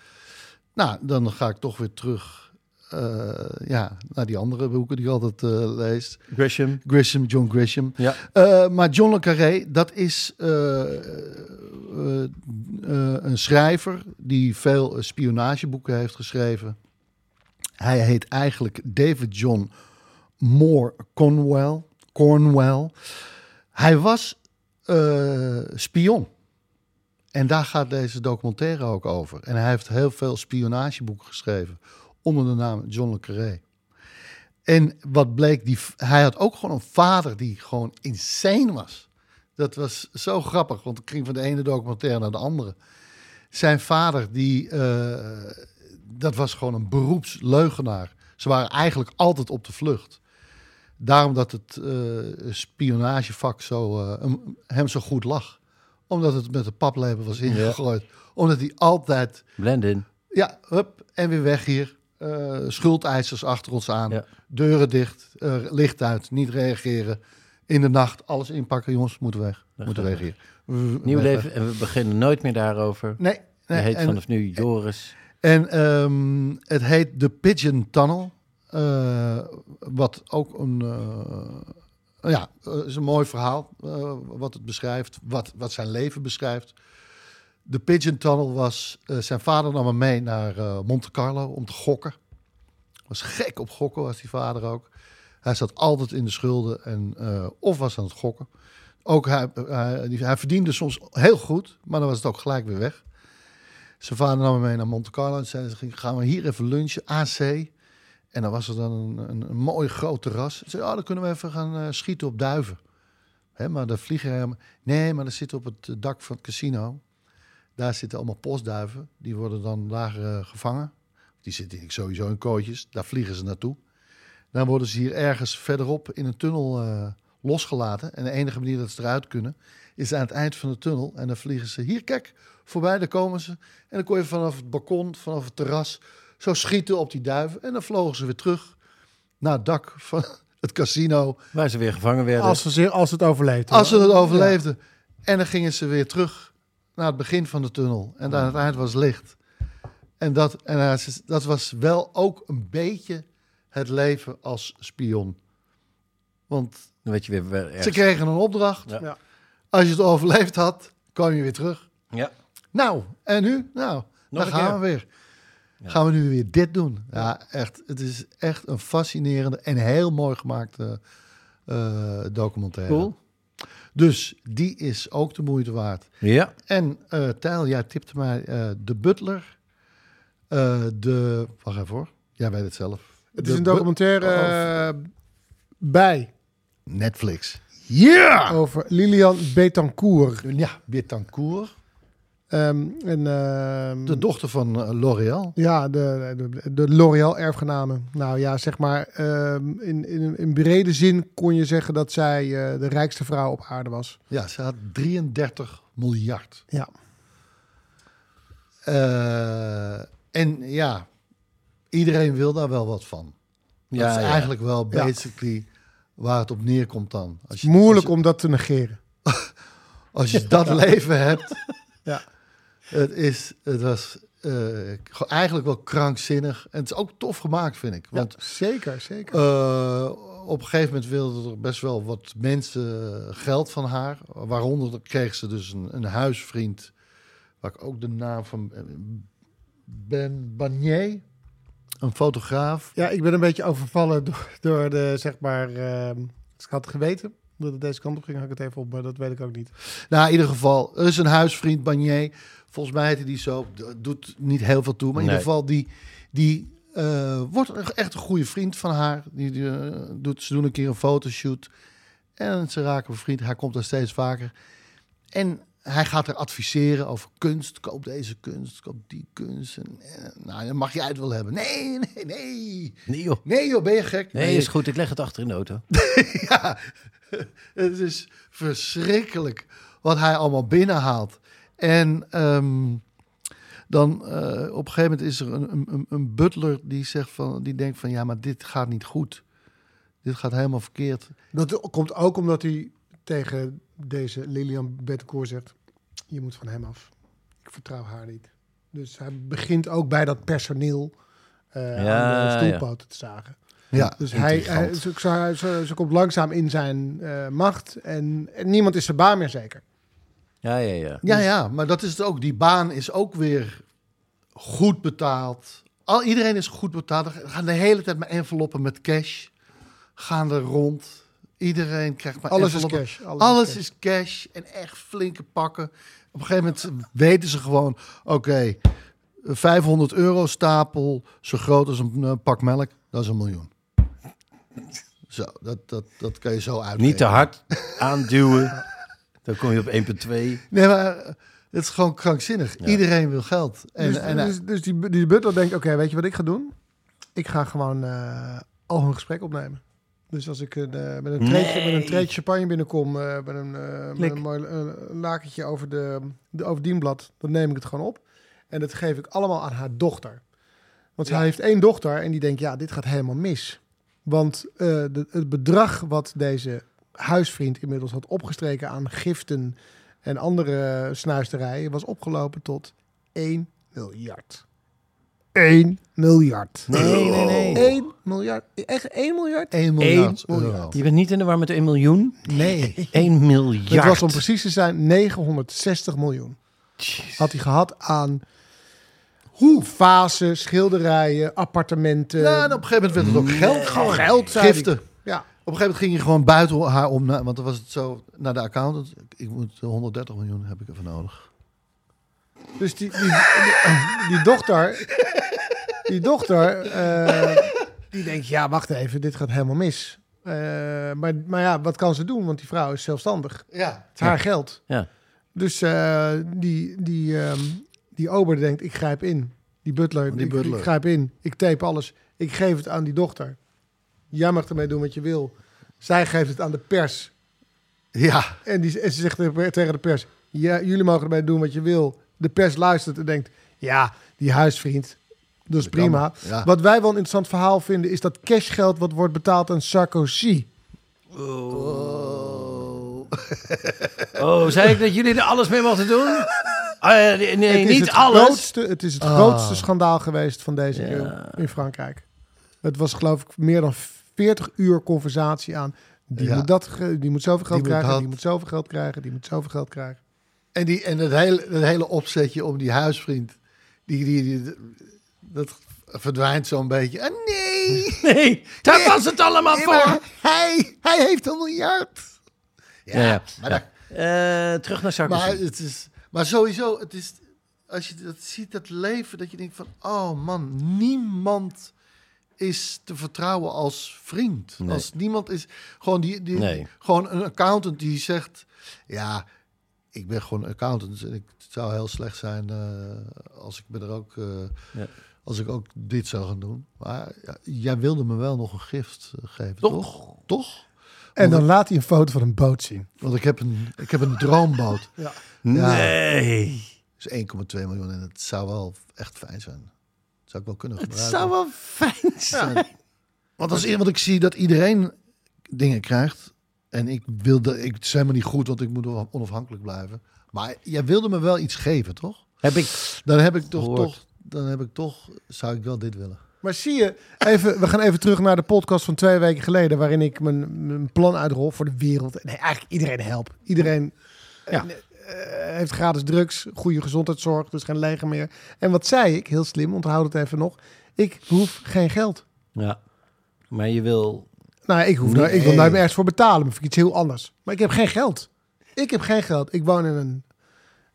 Nou, dan ga ik toch weer terug eh, ja, naar die andere boeken die ik altijd eh, lees. Gresham. Grisham, John Grisham. Ja. Eh, maar John le Carré, dat is een schrijver die veel spionageboeken heeft geschreven. Hij heet eigenlijk David John Moore Cornwell. Cornwell. Hij was spion. En daar gaat deze documentaire ook over. En hij heeft heel veel spionageboeken geschreven onder de naam John le Carré. En wat bleek, die, hij had ook gewoon een vader die gewoon insane was. Dat was zo grappig, want ik ging van de ene documentaire naar de andere. Zijn vader, die, eh, dat was gewoon een beroepsleugenaar. Ze waren eigenlijk altijd op de vlucht. Daarom dat het eh, spionagevak zo, eh, hem- hem zo goed lag. Omdat het met de paplepel was ingegooid. Omdat hij altijd Blend in. ja, hup, en weer weg hier. Eh, schuldeisers achter ons aan. Ja. Deuren dicht, eh, licht uit, niet reageren. In de nacht alles inpakken, jongens, moeten weg. moeten weg hier. Nieuw weg, leven. weg. En we beginnen nooit meer daarover. Nee, Hij nee. heet en, vanaf nu Joris. en ehm, het heet de Pigeon Tunnel. eh, wat ook een, eh, ja, eh, is een mooi verhaal. eh, wat het beschrijft, wat, wat zijn leven beschrijft. De Pigeon Tunnel was, eh, zijn vader nam hem mee naar Monte Carlo om te gokken. Was gek op gokken, was die vader ook. Hij zat altijd in de schulden en of was aan het gokken. Ook hij, hij, hij verdiende soms heel goed, maar dan was het ook gelijk weer weg. Zijn vader nam hem mee naar Monte Carlo en zei: "Ging- Gaan we hier even lunchen, AC. En dan was er dan een, een, een mooi groot terras. Ze zei: Oh, dan kunnen we even gaan eh, schieten op duiven. Hè, maar de vliegen. Nee, maar dat zit op het dak van het casino. Daar zitten allemaal postduiven. Die worden dan daar eh, gevangen. Die zitten sowieso in kooitjes. Daar vliegen ze naartoe. Dan worden ze hier ergens verderop in een tunnel eh, losgelaten. En de enige manier dat ze eruit kunnen, is aan het eind van de tunnel. En dan vliegen ze hier, kijk, voorbij, daar komen ze. En dan kon je vanaf het balkon, vanaf het terras, zo schieten op die duiven. En dan vlogen ze weer terug naar het dak van het casino. Waar ze weer gevangen werden. Als, ze, als het overleeft. Als ze het overleefden. En dan gingen ze weer terug naar het begin van de tunnel. En daar aan het eind was licht. En, dat, en dat was wel ook een beetje het leven als spion. Want Dan weet je weer ze kregen een opdracht. Ja. Ja. Als je het overleefd had, kwam je weer terug. Ja. Nou, en nu? Nou, Nog dan gaan keer. we weer. Gaan we nu weer dit doen? Ja, echt. Het is echt een fascinerende en heel mooi gemaakte eh, documentaire. Cool. Dus die is ook de moeite waard. Ja. En eh Tijl, jij tipte mij eh, De Butler. eh, de... Wacht even hoor. Jij weet het zelf. Het De is een documentaire Oh, eh, bij Netflix. Ja! over Lilian Betancourt. Ja, Betancourt. Ehm, en, ehm, De dochter van eh, L'Oréal. Ja, de, de, de L'Oréal-erfgenamen. Nou ja, zeg maar, ehm, in, in, in brede zin kon je zeggen dat zij eh, de rijkste vrouw op aarde was. Ja, ze had 33 miljard. Ja, Eh, en ja, iedereen wil daar wel wat van. Dat Ja, is ja. eigenlijk wel Ja. basically waar het op neerkomt dan. Als je, moeilijk als je- om dat te negeren. Als je dat leven hebt, Ja. Het, is, het was eh, eigenlijk wel krankzinnig. En het is ook tof gemaakt, vind ik. Want Ja, zeker, zeker. eh, op een gegeven moment wilden er best wel wat mensen geld van haar. Waaronder kreeg ze dus een, een huisvriend, waar ik ook de naam van eh, Ben Banier, een fotograaf. Ja, ik ben een beetje overvallen door, door de, zeg maar... ehm, ik had het geweten dat het deze kant op ging, had ik het even op, maar dat weet ik ook niet. Nou, in ieder geval, er is een huisvriend, Banier. Volgens mij heette die zo. Doet niet heel veel toe. Maar in Nee. ieder geval, die, die eh, wordt een- echt een goede vriend van haar. Die, die, eh, doet, ze doen een keer een fotoshoot. En ze raken bevriend. Hij komt er steeds vaker. En hij gaat er adviseren over kunst. Koop deze kunst, koop die kunst. En, eh, nou, dan mag jij het wel hebben. Nee, nee, nee. Nee joh. Nee joh, ben je gek? Nee, is goed. Ik leg het achter in de auto. ja, het is verschrikkelijk wat hij allemaal binnenhaalt. En ehm, dan eh, op een gegeven moment is er een, een- een, butler die, zegt van, die denkt van ja, maar dit gaat niet goed. Dit gaat helemaal verkeerd. Dat komt ook omdat hij tegen deze Lilian Bettencourt zegt... je moet van hem af. Ik vertrouw haar niet. Dus hij begint ook bij dat personeel eh Ja, aan de ja. stoelpoten te zagen. Ja, Dus hij, hij, ze, ze, ze- ze komt langzaam in zijn eh, macht en, en niemand is zijn baan meer zeker. Ja, ja, ja. Ja, ja, maar dat is het ook. Die baan is ook weer goed betaald. Al, iedereen is goed betaald. Er gaan de hele tijd met enveloppen met cash. Gaan er rond. Iedereen krijgt maar Alles is enveloppen. cash. Alles, Alles, is cash. is cash en echt flinke pakken. Op een gegeven moment weten ze gewoon... Oké, 500 euro stapel, zo groot als een pak melk, dat is een miljoen. Zo, dat, dat, dat kan je zo uitrekenen. Niet te hard aanduwen. Dan kom je op 1,2. Nee, maar eh, het is gewoon krankzinnig. Iedereen wil geld. En, dus, en, eh, dus, dus die, die butler denkt, oké, weet je wat ik ga doen? Ik ga gewoon eh, al hun gesprek opnemen. Dus als ik een, eh, met, een treetje, met een treetje champagne binnenkom, eh, met een, eh, met een mooi lakentje over, de, de, over dienblad, dan neem ik het gewoon op. En dat geef ik allemaal aan haar dochter. Want zij heeft één dochter en die denkt, ja, dit gaat helemaal mis. Want eh, de, het bedrag wat deze huisvriend inmiddels had opgestreken aan giften en andere snuisterijen was opgelopen tot 1 miljard. 1 miljard. Nee, nee, nee. 1 miljard. Echt 1 miljard? 1 miljard Eén euro. miljard. Je bent niet in de war met 1 miljoen? Nee. 1 miljard. Het was om precies te zijn 960 miljoen. Had hij gehad aan hoe fasen, schilderijen, appartementen. Ja, en op een gegeven moment werd het ook geld. Gewoon geld, Giften. Een gegeven moment ging je gewoon buiten haar om. Want dan was het zo naar de accountant. Ik moet 130 miljoen heb ik ervoor nodig. Dus die, die, die, die dochter, die dochter, eh, die denkt, ja, wacht even, dit gaat helemaal mis. Eh, maar, maar ja, wat kan ze doen? Want die vrouw is zelfstandig. Ja. Het is haar geld. Ja. Dus eh, die, die, ehm, die ober denkt, ik grijp in. Die butler, Die ik, butler. ik grijp in. Ik tape alles. Ik geef het aan die dochter. Jij mag ermee doen wat je wil. Zij geeft het aan de pers. Ja. En, die, en ze zegt tegen de pers: ja, Jullie mogen ermee doen wat je wil. De pers luistert en denkt: Ja, die huisvriend, dat is Dat prima. kan, ja. Wat wij wel een interessant verhaal vinden, is dat cashgeld wat wordt betaald aan Sarkozy. Oh. Oh, zei ik dat jullie er alles mee mochten doen? Ah, nee, niet het alles. Grootste, het is het Ah. grootste schandaal geweest van deze Ja. eeuw in Frankrijk. Het was geloof ik meer dan 40 uur conversatie aan. Die, Ja. moet, dat, die moet zoveel geld Die moet krijgen, dat. die moet zoveel geld krijgen, die moet zoveel geld krijgen. En, die, en het, hele, het hele opzetje om die huisvriend. Die, die, die, dat verdwijnt zo'n beetje. Ah, nee. Nee, daar was het allemaal Nee, voor. hij, hij heeft een miljard. Ja, Ja, ja. maar dat- Eh, terug naar Sarkozy. Maar, het is, maar sowieso, het is, als je dat ziet, dat leven, dat je denkt van, oh man, niemand is te vertrouwen als vriend. Nee. Als niemand is, gewoon, die, die, Nee. gewoon een accountant die zegt, ja, ik ben gewoon accountant en ik, het zou heel slecht zijn eh, als ik me er ook, eh, Ja. als ik ook dit zou gaan doen. Maar ja, jij wilde me wel nog een gift eh, geven, Toch? toch? Toch? En dan laat hij een foto van een boot zien. Want ik heb een, ik heb een droomboot. Ja. Nee. Dus 1,2 miljoen en het zou wel echt fijn zijn. Dat zou ik wel kunnen Het gebruiken. zou wel fijn zijn. Want als want ik zie dat iedereen dingen krijgt En ik wilde, ik, het is helemaal niet goed, want ik moet onafhankelijk blijven. Maar jij wilde me wel iets geven, toch? Heb ik... Dan heb ik toch, Gehoord. toch, dan heb ik toch, zou ik wel dit willen. Maar zie je, even, we gaan even terug naar de podcast van twee weken geleden, waarin ik mijn, mijn plan uitrol voor de wereld. Nee, eigenlijk iedereen help. Iedereen Ja. Eh, heeft gratis drugs, goede gezondheidszorg, dus geen leger meer. En wat zei ik? Heel slim, onthoud het even nog. Ik hoef geen geld. Ja. Maar je wil... Nou, ik, hoef daar, ik wil Nee. daar ergens voor betalen, maar vind ik iets heel anders. Maar ik heb geen geld. Ik heb geen geld. Ik woon in een,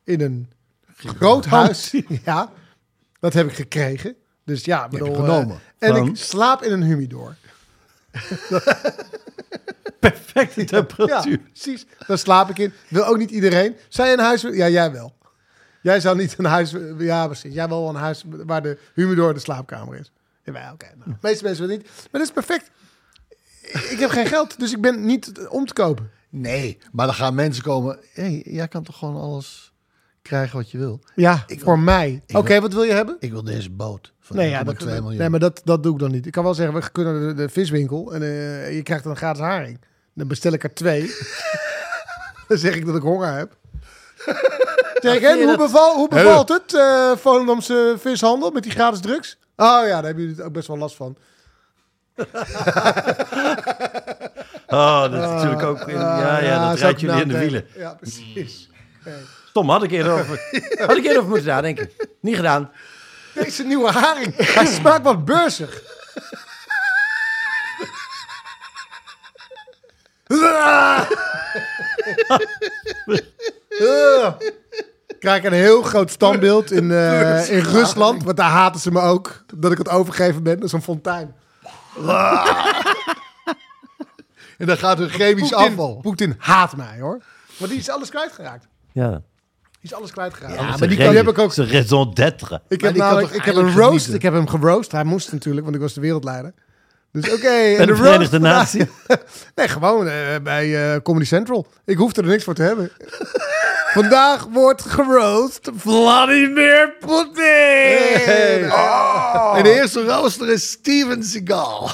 in een groot huis. Ja, dat heb ik gekregen. Dus ja, bedoel, genomen. eh, en Van? ik slaap in een humidor. Perfecte Ja, temperatuur. precies. Daar slaap ik in. Wil ook niet iedereen. Zij een huis... Ja, jij wel. Jij zou niet een huis... Ja, precies. Jij wil wel een huis waar de humidor de slaapkamer is. Ja, oké. nou, de meeste mensen willen niet. Maar dat is perfect. Ik heb geen geld, dus ik ben niet om te kopen. Nee, maar dan gaan mensen komen. Hé, hey, jij kan toch gewoon alles krijgen wat je wil? Ja, Ik wil- voor mij. Oké, wat wil je hebben? Ik wil deze boot van Nee, 1,2 ja, dat, miljoen. nee, maar dat, dat doe ik dan niet. Ik kan wel zeggen, we kunnen naar de, de viswinkel en eh, je krijgt dan een gratis haring. Dan bestel ik er twee. dan zeg ik dat ik honger heb. Zeg en hoe, beval, hoe bevalt het, eh Volendamse vishandel met die gratis drugs? Oh ja, daar hebben jullie ook best wel last van. Oh, dat is natuurlijk ook... in- ja, ja, dat rijdt jullie in de wielen. Ja, precies. Stom, had ik eerder over, had ik eerder over moeten nadenken. Niet gedaan. Deze nieuwe haring, hij smaakt wat beursig. krijg een heel groot standbeeld in, eh, in Rusland, want daar haten ze me ook. Dat ik het overgeven ben, dat is een fontein. En dan gaat er chemisch Poetin, afval. Poetin haat mij hoor. Maar die is alles kwijtgeraakt. Ja. Die is alles kwijtgeraakt. Ja, maar die, kan, die heb ik ook. Zijn raison d'être. Ik heb, namelijk, ik heb een roast. Ik heb hem geroost. Hij moest natuurlijk, want ik was de wereldleider. Dus oké. Bij en de Verenigde Naties. nee, gewoon eh, bij eh, Comedy Central. Ik hoefde er niks voor te hebben. Vandaag wordt geroost Vladimir Poetin. Oh. En de eerste rooster is Steven Seagal.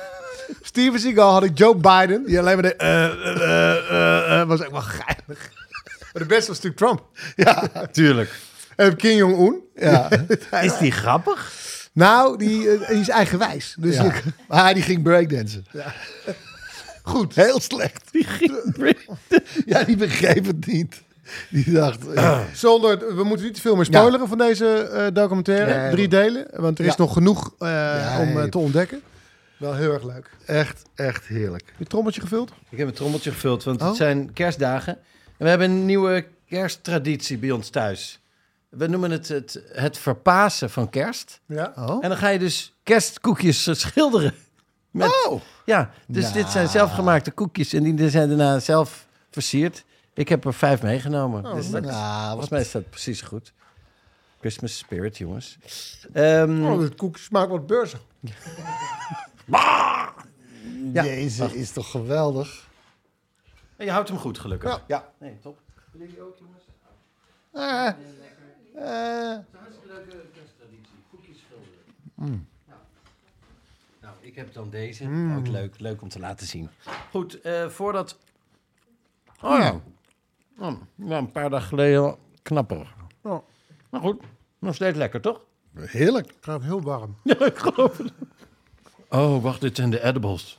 Steven Seagal had ik Joe Biden. Die alleen maar de... eh, was ook wel geinig. Maar de beste was natuurlijk Trump. ja, Tuurlijk. En Kim Jong-un. ja. Is die grappig? Nou, die, eh, die is eigenwijs. Dus ja. je- Maar die ging breakdansen. Goed. Heel slecht. Die ging... Ja, die begreep het niet. Die dacht... ja. Zonder, we moeten niet te veel meer spoileren van deze eh, documentaire. Nee, Drie delen. Want er is Ja. nog genoeg eh, om te ontdekken. Wel heel erg leuk. Echt, echt heerlijk. Heb je trommeltje gevuld? Ik heb een trommeltje gevuld, want Oh. het zijn kerstdagen. En we hebben een nieuwe kersttraditie bij ons thuis. We noemen het het, het verpasen van kerst. Ja. Oh? En dan ga je dus kerstkoekjes schilderen. Met, Oh. Ja, dus dit zijn zelfgemaakte koekjes en die zijn daarna zelf versierd. Ik heb er vijf meegenomen. dus dat, Nou, volgens mij is dat precies goed. Christmas spirit, jongens. Ehm, Oh, het koek smaakt wat beurzen. Ja. Deze is toch geweldig? en je houdt hem goed, gelukkig. Ja. ja. Nee, top. Ah, eh, Nou, ik heb dan deze. Ook leuk, leuk om te laten zien. Goed, eh, voordat... Oh ja. Oh, ja, een paar dagen geleden knapper. Oh, Maar goed, nog steeds lekker, toch? heerlijk. het gaat heel warm. Ja, ik geloof het. Oh, wacht, dit zijn de edibles.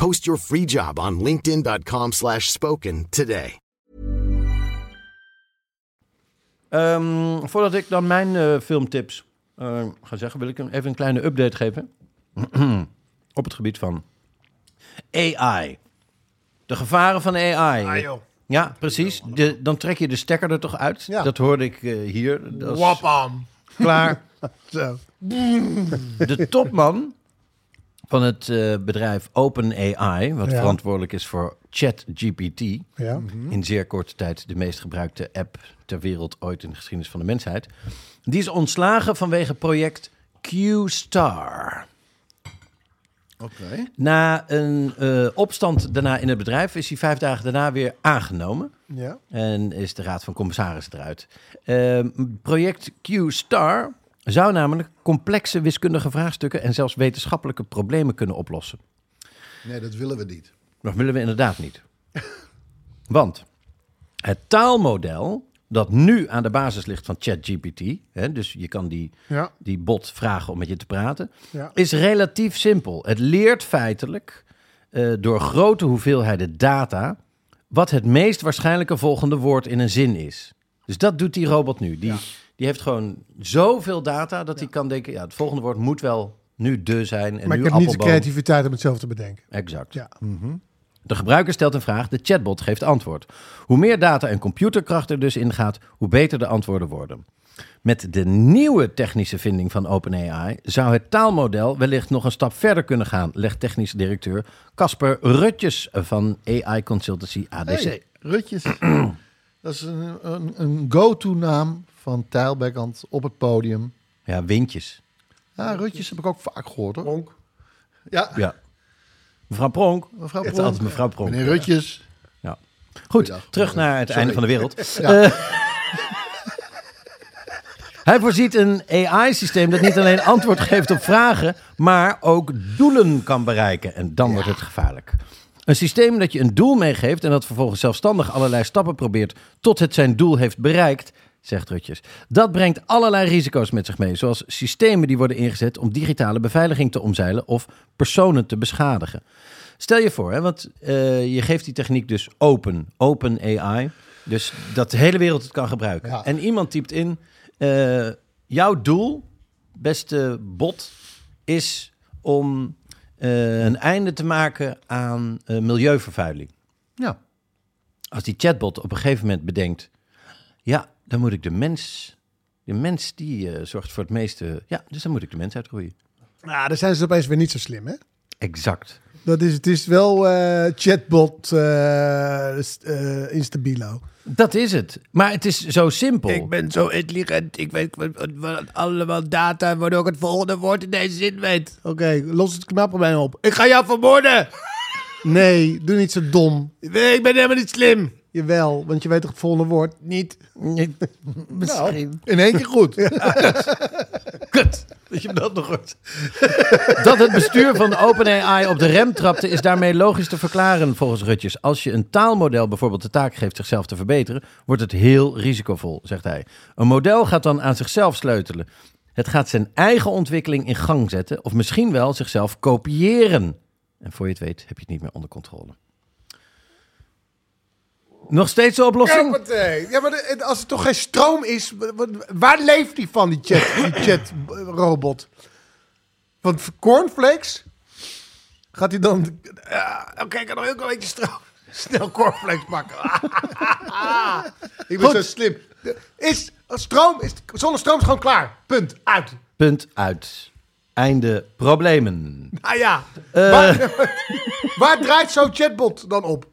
Post your free job on linkedin.com/spoken slash spoken today. Ehm, voordat ik dan mijn eh, filmtips eh, ga zeggen, wil ik een- even een kleine update geven. Op het gebied van AI. De gevaren van AI. Ah, joh. Ja, precies. De, dan trek je de stekker er toch uit. Ja. Dat hoorde ik eh, hier. Dat is Wapam. klaar. Zo. De topman van het eh, bedrijf OpenAI, wat Ja. verantwoordelijk is voor ChatGPT. Ja. In zeer korte tijd de meest gebruikte app ter wereld ooit in de geschiedenis van de mensheid. Die is ontslagen vanwege project Q-Star. Oké. Na een eh, opstand daarna in het bedrijf is hij vijf dagen daarna weer aangenomen. Ja. En is de Raad van Commissarissen eruit. Ehm, project Q-Star zou namelijk complexe wiskundige vraagstukken en zelfs wetenschappelijke problemen kunnen oplossen. Nee, dat willen we niet. Dat willen we inderdaad niet. Want het taalmodel dat nu aan de basis ligt van ChatGPT, hè, dus je kan die, Ja. die bot vragen om met je te praten, Ja. is relatief simpel. Het leert feitelijk eh, door grote hoeveelheden data wat het meest waarschijnlijke volgende woord in een zin is. Dus dat doet die robot nu. Die, die heeft gewoon zoveel data dat hij kan denken, ja, het volgende woord moet wel nu de zijn. En Maar nu ik heb niet de creativiteit om het zelf te bedenken. Exact. Ja. De gebruiker stelt een vraag, de chatbot geeft antwoord. Hoe meer data en computerkracht er dus ingaat, hoe beter de antwoorden worden. Met de nieuwe technische vinding van OpenAI zou het taalmodel wellicht nog een stap verder kunnen gaan, legt technisch directeur Casper Rutjes van AI Consultancy ADC. Hey, Rutjes. dat is een, een, een go-to-naam van Tijlbekant op het podium. Ja, windjes. Ja, Rutjes heb ik ook vaak gehoord hoor. Ja, Ja. Mevrouw Pronk. mevrouw Het is Pronk. altijd mevrouw Pronk. Meneer Rutjes. Ja. Goed, Goeiedag. terug naar het Sorry. einde van de wereld. Ja. Eh, hij voorziet een AI-systeem dat niet alleen antwoord geeft op vragen, maar ook doelen kan bereiken. En dan wordt het gevaarlijk. Een systeem dat je een doel meegeeft en dat vervolgens zelfstandig allerlei stappen probeert tot het zijn doel heeft bereikt, zegt Rutjes. Dat brengt allerlei risico's met zich mee, zoals systemen die worden ingezet om digitale beveiliging te omzeilen of personen te beschadigen. Stel je voor, hè, want eh, je geeft die techniek dus open, open AI, dus dat de hele wereld het kan gebruiken. Ja. En iemand typt in, eh, jouw doel, beste bot, is om eh, een einde te maken aan eh, milieuvervuiling. Ja. Als die chatbot op een gegeven moment bedenkt, ja, dan moet ik de mens, de mens die eh, zorgt voor het meeste, ja, dus dan moet ik de mens uitroeien. Nou, dan zijn ze opeens weer niet zo slim, hè? Exact. Dat is, het is wel chatbot st- instabilo. Dat is het. Maar het is zo simpel. ben zo intelligent. Ik weet wat, wat- wat allemaal data, waardoor ik het volgende woord in deze zin weet. Oké, los het knapprobleem op. Ik ga jou vermoorden. Nee, doe niet zo dom. Nee, ik ben helemaal niet slim. Jawel, want je weet toch het volgende woord niet. Misschien. In één keer goed. Kut. Dat je dat nog hoort. dat het bestuur van OpenAI op de rem trapte is daarmee logisch te verklaren volgens Rutjes. Als je een taalmodel bijvoorbeeld de taak geeft zichzelf te verbeteren, wordt het heel risicovol, zegt hij. Een model gaat dan aan zichzelf sleutelen. Het gaat zijn eigen ontwikkeling in gang zetten of misschien wel zichzelf kopiëren. En voor je het weet heb je het niet meer onder controle. Nog steeds de oplossing? Ja, maar als er toch geen stroom is, wa- wa- waar leeft die van, die chat, die chat-robot? Van cornflakes? Gaat hij dan... Ja, Oké, ik kan nog heel een beetje stroom. Snel cornflakes pakken. ik ben Goed. zo slim. Is stroom, is, zonder stroom is gewoon klaar. Punt. Uit. Punt uit. Einde problemen. Ah ja. Eh. Waar, waar draait zo'n chatbot dan op?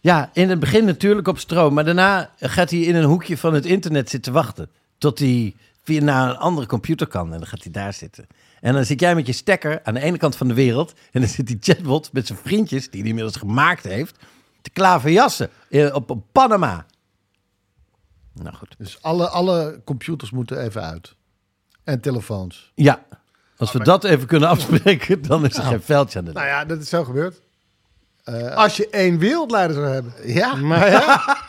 Ja, in het begin natuurlijk op stroom. Maar daarna gaat hij in een hoekje van het internet zitten wachten. Tot hij via naar een andere computer kan. En dan gaat hij daar zitten. En dan zit jij met je stekker aan de ene kant van de wereld. En dan zit die chatbot met zijn vriendjes, die hij inmiddels gemaakt heeft. Te klaverjassen op, op Panama. Nou goed. Dus alle, alle computers moeten even uit. En telefoons. Ja, als we dat even kunnen afspreken, dan is er geen veldje aan de Nou ja, dat is zo gebeurd. Als je één wereldleider zou hebben. Ja. Maar ja.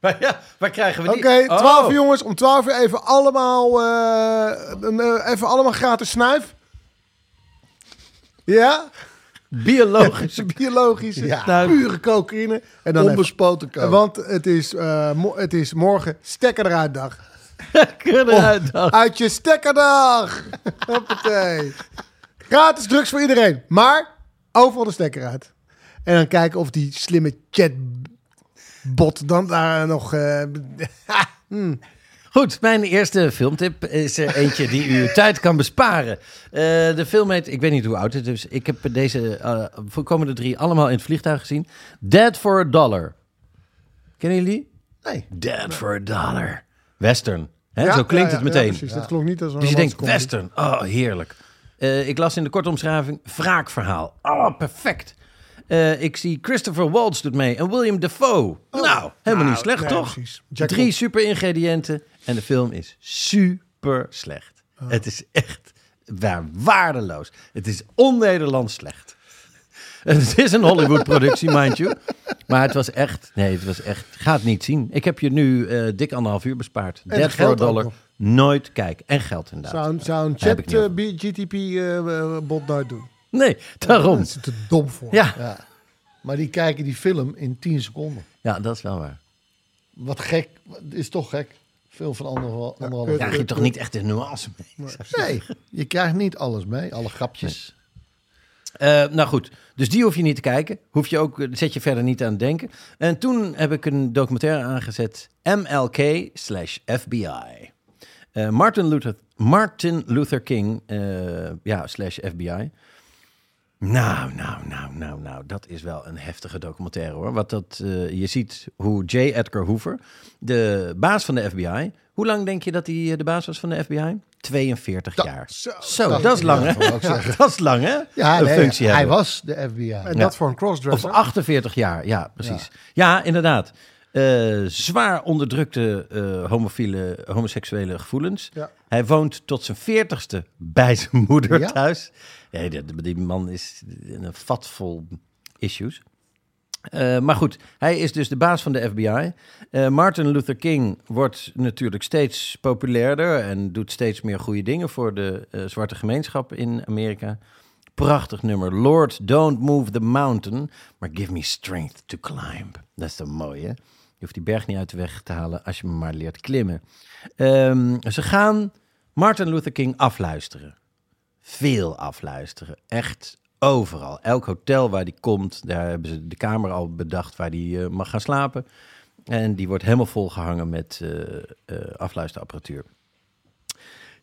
Maar ja, waar krijgen we Oké, die? 12 Oh. jongens. Om 12 uur even allemaal, eh, eh, even allemaal gratis snuif. Ja? Biologische Biologische, Ja. Pure cocaïne. En dan Onbespoten want het is, eh, het is morgen stekker eruit dag. eruit dan. Uit je stekkerdag. Hoppatee. Gratis drugs voor iedereen. Maar overal de stekker uit. En dan kijken of die slimme chatbot dan daar nog... eh, Goed, mijn eerste filmtip is er eentje die u tijd kan besparen. Eh, de film heet, ik weet niet hoe oud het is, dus ik heb deze eh voorkomende drie allemaal in het vliegtuig gezien. Dead for a Dollar. Kennen jullie? Nee. Dead for a Dollar. Western. Hè? Ja, Zo klinkt ja, het meteen. Precies, dat klonk niet als een Dus je denkt, comedy. western, oh heerlijk. Eh, ik las in de korte omschrijving, wraakverhaal. Oh, perfect. Eh, ik zie Christopher Waltz doet mee en William Dafoe. nou, helemaal niet slecht, nee, toch? Drie super ingrediënten en de film is super slecht. Het is echt waar, waardeloos. Het is on-Nederlands slecht. Het is een Hollywood-productie, mind you. Maar het was echt, nee, het was echt, ga het niet zien. Ik heb je nu eh, dik anderhalf uur bespaard. En Dead for a geld ook dollar. nog. Nooit kijken. En geld inderdaad. Zou, een- zou een Daar heb ik chat niet eh, B- GTP eh, eh, bot nooit doen. Nee, daarom. Daar is het te dom voor. Ja, Ja. Maar die kijken die film in 10 seconden. ja, dat is wel waar. Wat gek. Is toch gek. Film van anderhalf kut. Daar uur. je toch niet echt de nuance mee. Nee, je krijgt niet alles mee. Alle grapjes. Eh, nou goed, dus die hoef je niet te kijken. Hoef je ook, zet je verder niet aan het denken. En toen heb ik een documentaire aangezet. MLK slash FBI. Eh, Martin, Luther, Martin Luther King eh, ja, slash FBI. Nou, nou, nou, nou, nou, dat is wel een heftige documentaire hoor. Wat dat, eh, je ziet hoe J. Edgar Hoover, de baas van de FBI... Hoe lang denk je dat hij de baas was van de FBI? 42 jaar. Zo, dat, is lang hè? Dat is lang hè? Ja, een nee, functie hij hebben. was de FBI. En Ja. dat voor een Of crossdresser. 48 jaar, ja, precies. Ja, inderdaad. Eh, zwaar onderdrukte eh, homofiele, homoseksuele gevoelens. Ja. Hij woont tot zijn veertigste bij zijn moeder Ja. thuis. Ja, die, die man is een vat vol issues. Eh, maar goed, hij is dus de baas van de FBI. Martin Luther King wordt natuurlijk steeds populairder en doet steeds meer goede dingen voor de zwarte gemeenschap in Amerika. Prachtig nummer. Lord, don't move the mountain, maar give me strength to climb. Dat is dan mooi, hè? Je hoeft die berg niet uit de weg te halen als je me maar leert klimmen. Ehm, ze gaan Martin Luther King afluisteren. Veel afluisteren. Echt overal. Elk hotel waar die komt, daar hebben ze de kamer al bedacht waar die eh, mag gaan slapen. En die wordt helemaal volgehangen met eh, eh, afluisterapparatuur.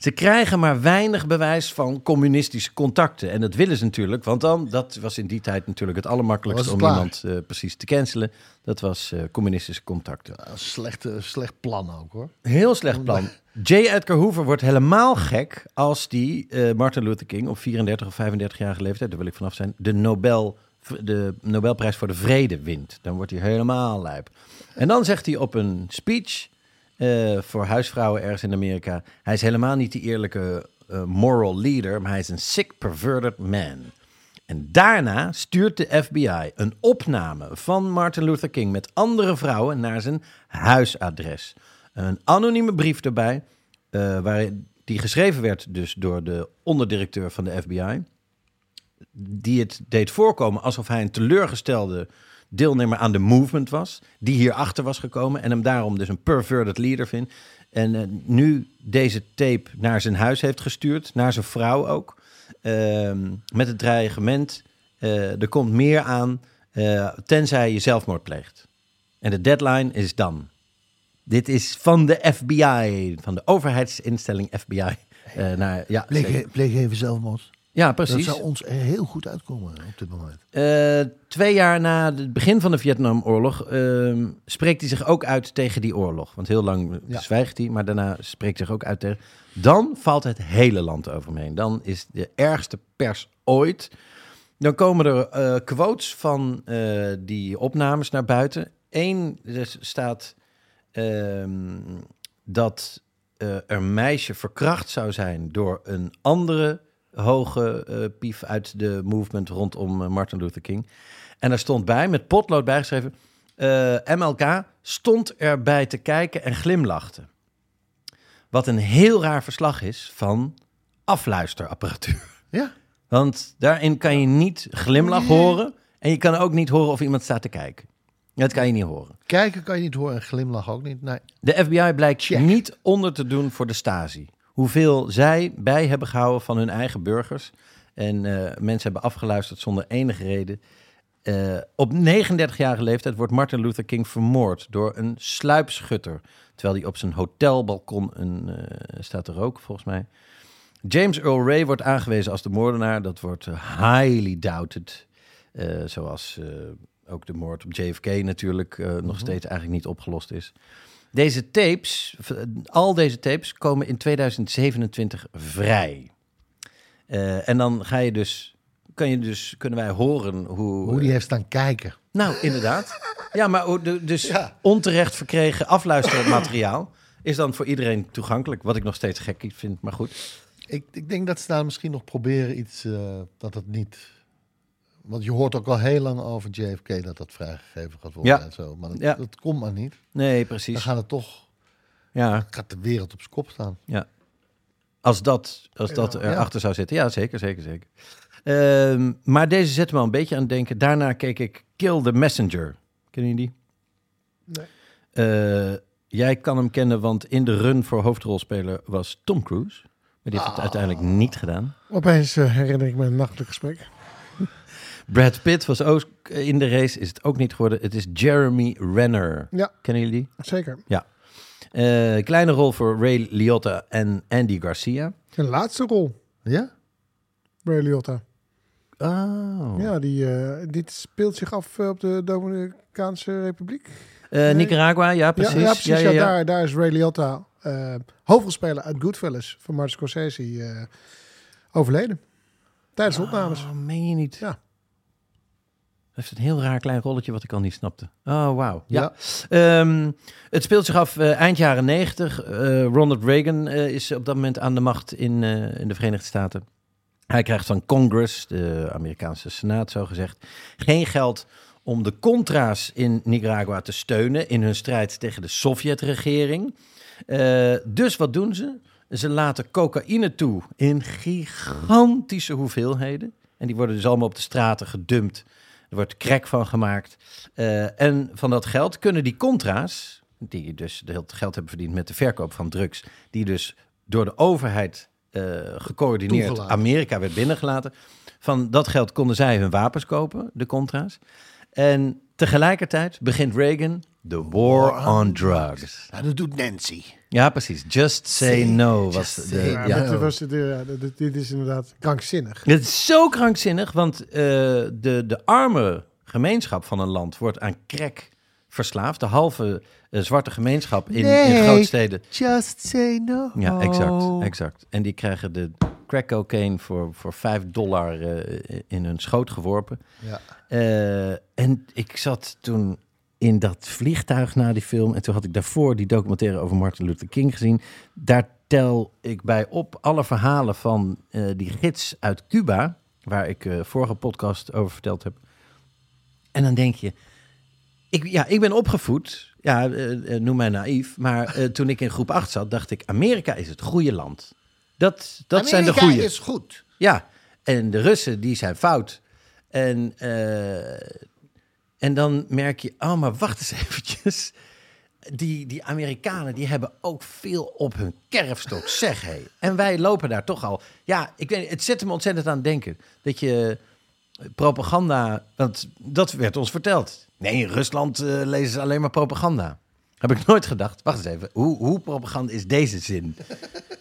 Ze krijgen maar weinig bewijs van communistische contacten. En dat willen ze natuurlijk, want dan, dat was in die tijd natuurlijk het allermakkelijkste om iemand eh, precies te cancelen. Dat was eh, communistische contacten. Ja, slecht, slecht plan ook hoor. Heel slecht plan. J. Edgar Hoover wordt helemaal gek als die eh, Martin Luther King op 34 of 35-jarige leeftijd, daar wil ik vanaf zijn, de, Nobel, de Nobelprijs voor de Vrede wint. Dan wordt hij helemaal lijp. En dan zegt hij op een speech eh, voor huisvrouwen ergens in Amerika, hij is helemaal niet die eerlijke eh, moral leader, maar hij is een sick, perverted man. En daarna stuurt de FBI een opname van Martin Luther King met andere vrouwen naar zijn huisadres. Een anonieme brief erbij, eh waar die geschreven werd dus door de onderdirecteur van de FBI. Die het deed voorkomen alsof hij een teleurgestelde deelnemer aan de movement was. Die hierachter was gekomen en hem daarom dus een perverted leader vindt. En eh, nu deze tape naar zijn huis heeft gestuurd, naar zijn vrouw ook. Ehm, met het dreigement, eh, er komt meer aan, eh, tenzij je zelfmoord pleegt. En de deadline is dan. Dit is van de FBI, van de overheidsinstelling FBI. Naar, ja. Pleeg, pleeg even zelfmoord. Ja, Dat precies. zou ons heel goed uitkomen op dit moment. Eh, twee jaar na het begin van de Vietnamoorlog ehm, spreekt hij zich ook uit tegen die oorlog. Want heel lang Ja. zwijgt hij, maar daarna spreekt hij zich ook uit tegen. Dan valt het hele land over hem heen. Dan is de ergste pers ooit. Dan komen er eh, quotes van eh, die opnames naar buiten. Eén er staat ehm, dat er een meisje verkracht zou zijn door een andere hoge eh, pief uit de movement rondom eh, Martin Luther King. En er stond bij, met potlood bijgeschreven, eh, MLK stond erbij te kijken en glimlachte. Wat een heel raar verslag is van afluisterapparatuur. Ja, Want daarin kan je niet glimlach horen en je kan ook niet horen of iemand staat te kijken. Dat kan je niet horen. kijken kan je niet horen en glimlach ook niet. Nee. De FBI blijkt Check. niet onder te doen voor de Stasi. Hoeveel zij bij hebben gehouden van hun eigen burgers. En eh, mensen hebben afgeluisterd zonder enige reden. Eh, op 39-jarige leeftijd wordt Martin Luther King vermoord door een sluipschutter. Terwijl hij op zijn hotelbalkon een, eh, staat te roken, volgens mij. James Earl Ray wordt aangewezen als de moordenaar. Dat wordt highly doubted. Zoals ook de moord op JFK natuurlijk nog steeds eigenlijk niet opgelost is. Deze tapes, al deze tapes komen in 2027 vrij. Eh, en dan ga je dus, kan je dus, kunnen wij horen hoe... Hoe die heeft staan kijken. Nou, inderdaad. Ja, maar dus Ja. onterecht verkregen afluistermateriaal is dan voor iedereen toegankelijk. Wat ik nog steeds gek vind, maar goed. Ik, ik denk dat ze daar misschien nog proberen iets eh, dat het niet. Want je hoort ook al heel lang over JFK dat dat vrijgegeven gaat worden Ja. en zo. Maar dat, Ja. dat komt maar niet. Nee, Dan precies. gaat het toch, Ja, gaat de wereld op zijn kop staan. ja. Als dat, als dat Ja. erachter zou zitten. Ja, zeker, zeker, zeker. Ehm, maar deze zet me al een beetje aan het denken. Daarna keek ik Kill the Messenger. Kennen jullie die? Nee. Eh, jij kan hem kennen, want in de run voor hoofdrolspeler was Tom Cruise. Maar die heeft het uiteindelijk niet gedaan. Opeens eh, herinner ik me een nachtelijk gesprek. Brad Pitt was ook in de race, is het ook niet geworden. Het is Jeremy Renner. Ja. Kennen jullie die? Zeker. Eh, kleine rol voor Ray Liotta en Andy Garcia. Een laatste rol, Ja? Ray Liotta. Oh. Ja, die, eh, dit speelt zich af eh, op de Dominicaanse Republiek. Nicaragua, ja precies. Ja, ja, precies. Ja, ja, ja. Daar, daar is Ray Liotta, eh hoofdrolspeler uit Goodfellas van Martin Scorsese, overleden. Tijdens de opnames. Oh, meen je niet? Ja. Heeft een heel raar klein rolletje wat ik al niet snapte. Oh, wauw. Ja. Ja. Ehm, het speelt zich af eh, eind jaren negentig. Eh, Ronald Reagan eh, is op dat moment aan de macht in, in de Verenigde Staten. Hij krijgt van Congress, de Amerikaanse Senaat zo gezegd, geen geld om de Contra's in Nicaragua te steunen in hun strijd tegen de Sovjet-regering. Dus wat doen ze? Ze laten cocaïne toe in gigantische hoeveelheden. En die worden dus allemaal op de straten gedumpt. Er wordt crack van gemaakt. Eh, en van dat geld kunnen die Contra's, die dus het geld hebben verdiend met de verkoop van drugs, die dus door de overheid eh, gecoördineerd Toegelaten. Amerika werd binnengelaten. Van dat geld konden zij hun wapens kopen, de Contra's. En tegelijkertijd begint Reagan de war on drugs. Nou, dat doet Nancy. Ja, precies. Just say no was de. Ja, dit, was, dit, ja, dit, dit is inderdaad krankzinnig. Het is zo krankzinnig, want eh, de, de arme gemeenschap van een land wordt aan crack verslaafd. De halve eh, zwarte gemeenschap in, in Nee. grootsteden. Just say no. Ja, exact, exact. En die krijgen de crack cocaine voor, voor 5 dollar eh, in hun schoot geworpen. Ja. Eh, en ik zat toen in dat vliegtuig na die film. En toen had ik daarvoor die documentaire over Martin Luther King gezien. Daar tel ik bij op alle verhalen van eh, die gids uit Cuba. Waar ik eh, vorige podcast over verteld heb. En dan denk je. Ik, ja, ik ben opgevoed. Ja, eh, noem mij naïef. Maar toen ik in groep 8 zat, dacht ik: Amerika is het goede land. Dat, dat zijn de Amerika goede. is goed. Ja, en de Russen, die zijn fout. En, en dan merk je, oh, maar wacht eens eventjes. Die, die Amerikanen, die hebben ook veel op hun kerfstok, zeg hé. En wij lopen daar toch al. Ja, ik weet, het zet me ontzettend aan het denken. Dat je propaganda, want dat werd ons verteld. Nee, in Rusland eh, lezen ze alleen maar propaganda. Heb ik nooit gedacht. Wacht eens even, hoe, hoe propaganda is deze zin?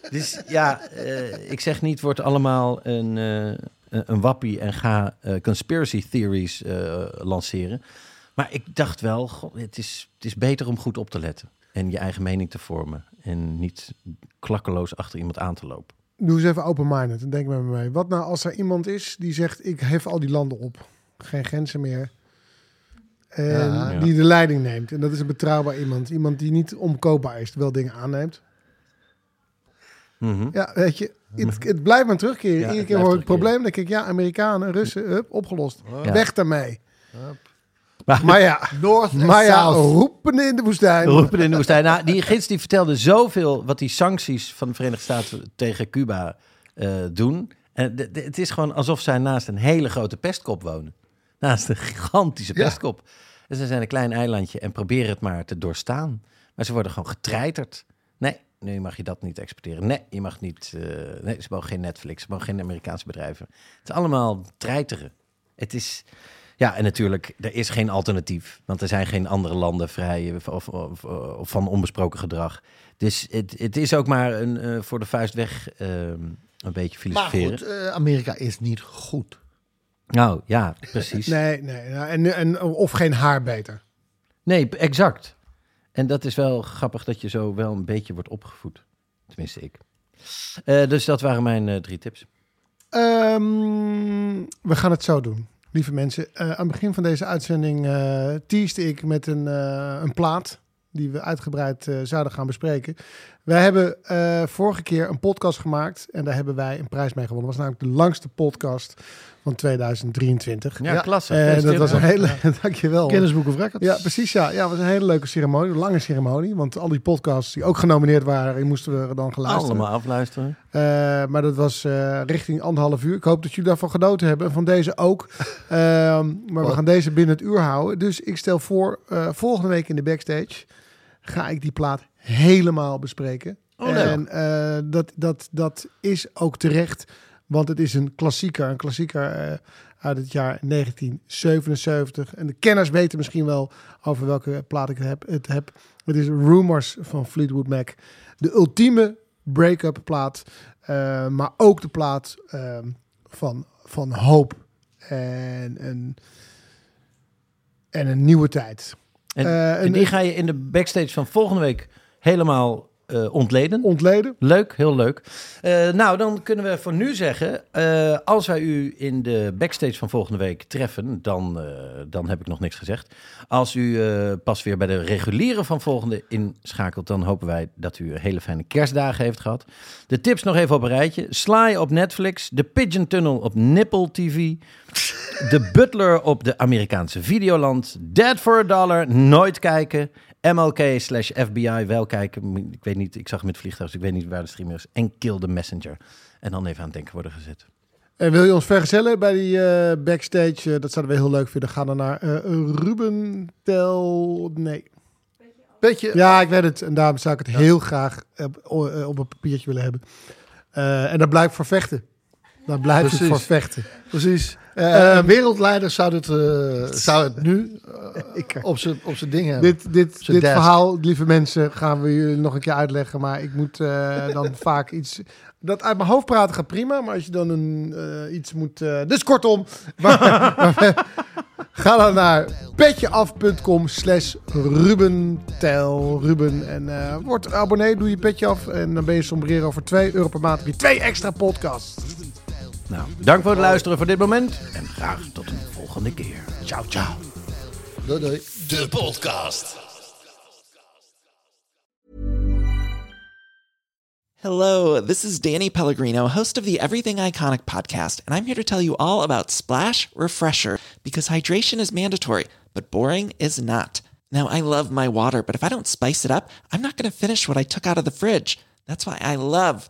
Dus ja, eh, ik zeg niet, word allemaal een, eh, een wappie en ga eh, conspiracy theories eh, lanceren. Maar ik dacht wel, god, het, is, het is beter om goed op te letten. En je eigen mening te vormen. En niet klakkeloos achter iemand aan te lopen. Doe eens even open-minded en denk met me mee. Wat nou als er iemand is die zegt, ik hef al die landen op. Geen grenzen meer. En Ja. die de leiding neemt. En dat is een betrouwbaar iemand. Iemand die niet omkoopbaar is, wel dingen aanneemt. Mhm. Ja, weet je, het, het blijft maar terugkeren. Ja, Iedere keer hoor ik het probleem. Dan denk ik, ja, Amerikanen, Russen, hup, opgelost. Ja. Weg daarmee. Maar, Maar ja, North maar ja, roepen in de woestijn. roepen in de woestijn. Nou, die gids die vertelde zoveel wat die sancties van de Verenigde Staten tegen Cuba eh, doen. En de- de- het is gewoon alsof zij naast een hele grote pestkop wonen. Naast een gigantische Ja. pestkop. En ze zijn een klein eilandje en proberen het maar te doorstaan. Maar ze worden gewoon getreiterd. Nee, nee, mag je dat niet exporteren. Nee, je mag niet. eh, nee, ze mogen geen Netflix, ze mogen geen Amerikaanse bedrijven. Het is allemaal treiteren. Het is. Ja, en natuurlijk, er is geen alternatief. Want er zijn geen andere landen vrij of, of, van onbesproken gedrag. Dus het, het is ook maar een, eh, voor de vuist weg eh, een beetje Maar filosoferen. goed, eh, Amerika is niet goed. Nou, ja, precies. Nee, nee. nou, En, en, of geen haar beter. Nee, exact. En dat is wel grappig dat je zo wel een beetje wordt opgevoed. Tenminste, ik. Eh, dus dat waren mijn eh, drie tips. Ehm, we gaan het zo doen. Lieve mensen, eh, aan het begin van deze uitzending teaste ik met een, een plaat die we uitgebreid zouden gaan bespreken. Wij hebben eh, vorige keer een podcast gemaakt en daar hebben wij een prijs mee gewonnen. Dat was namelijk de langste podcast van 2023. Ja, Ja, klasse. En dat was een hele, dankjewel. Guinness Book of Records. Ja, precies. Ja, ja, het was een hele leuke ceremonie, een lange ceremonie. Want al die podcasts die ook genomineerd waren, die moesten we dan geluisterd. Allemaal afluisteren. Eh, maar dat was eh, richting anderhalf uur. Ik hoop dat jullie daarvan genoten hebben. En van deze ook. Ehm, maar we gaan deze binnen het uur houden. Dus ik stel voor, eh, volgende week in de backstage ga ik die plaat helemaal bespreken. Oh, leuk. en eh, dat, dat, dat is ook terecht. Want het is een klassieker. Een klassieker eh, uit het jaar 1977. En de kenners weten misschien wel over welke plaat ik het heb. Het, heb. het is Rumors van Fleetwood Mac. De ultieme break-up plaat. eh, maar ook de plaat ehm, van, van hoop. En een, en een nieuwe tijd. En- die ga je in de backstage van volgende week helemaal eh, ontleden. Ontleden. Leuk, heel leuk. Eh, nou, dan kunnen we voor nu zeggen, eh, als wij u in de backstage van volgende week treffen, dan, dan heb ik nog niks gezegd. Als u pas weer bij de reguliere van volgende inschakelt, dan hopen wij dat u hele fijne kerstdagen heeft gehad. De tips nog even op een rijtje. Sly op Netflix, The Pigeon Tunnel op Nipple TV, The Butler op de Amerikaanse Videoland, Dead for a Dollar, nooit kijken. MLK slash FBI wel kijken. Ik weet niet, ik zag het met vliegtuig, dus ik weet niet waar de streamer is. En Kill the Messenger. En dan even aan het denken worden gezet. En wil je ons vergezellen bij die eh, backstage? eh, dat zouden we heel leuk vinden. Ga dan naar eh, Ruben Tel... Nee. Beetje, Ja, ik weet het. En daarom zou ik het heel graag op, op een papiertje willen hebben. Eh, en daar blijf voor vechten. Daar blijf ik Precies. voor vechten. precies. Eh, een wereldleider zou het, eh, zou het nu op zijn op dingen hebben. dit dit, dit verhaal, lieve mensen, gaan we jullie nog een keer uitleggen. Maar ik moet dan vaak iets... Dat uit mijn hoofd praten gaat prima, maar als je dan een, iets moet... dus kortom, ga dan naar petjeaf.com slash Rubentel Ruben. En word abonnee, doe je petje af. En dan ben je sombrero voor 2 euro per maand. Heb je twee extra podcasts. Nou, dank voor het luisteren voor dit moment. En graag tot een volgende keer. Ciao, ciao. Doei, doei. De podcast. Hello, this is Danny Pellegrino, host of the Everything Iconic podcast, and I'm here to tell you all about Splash Refresher because hydration is mandatory, but boring is not. Now, I love my water, but if I don't spice it up, I'm not going to finish what I took out of the fridge. That's why I love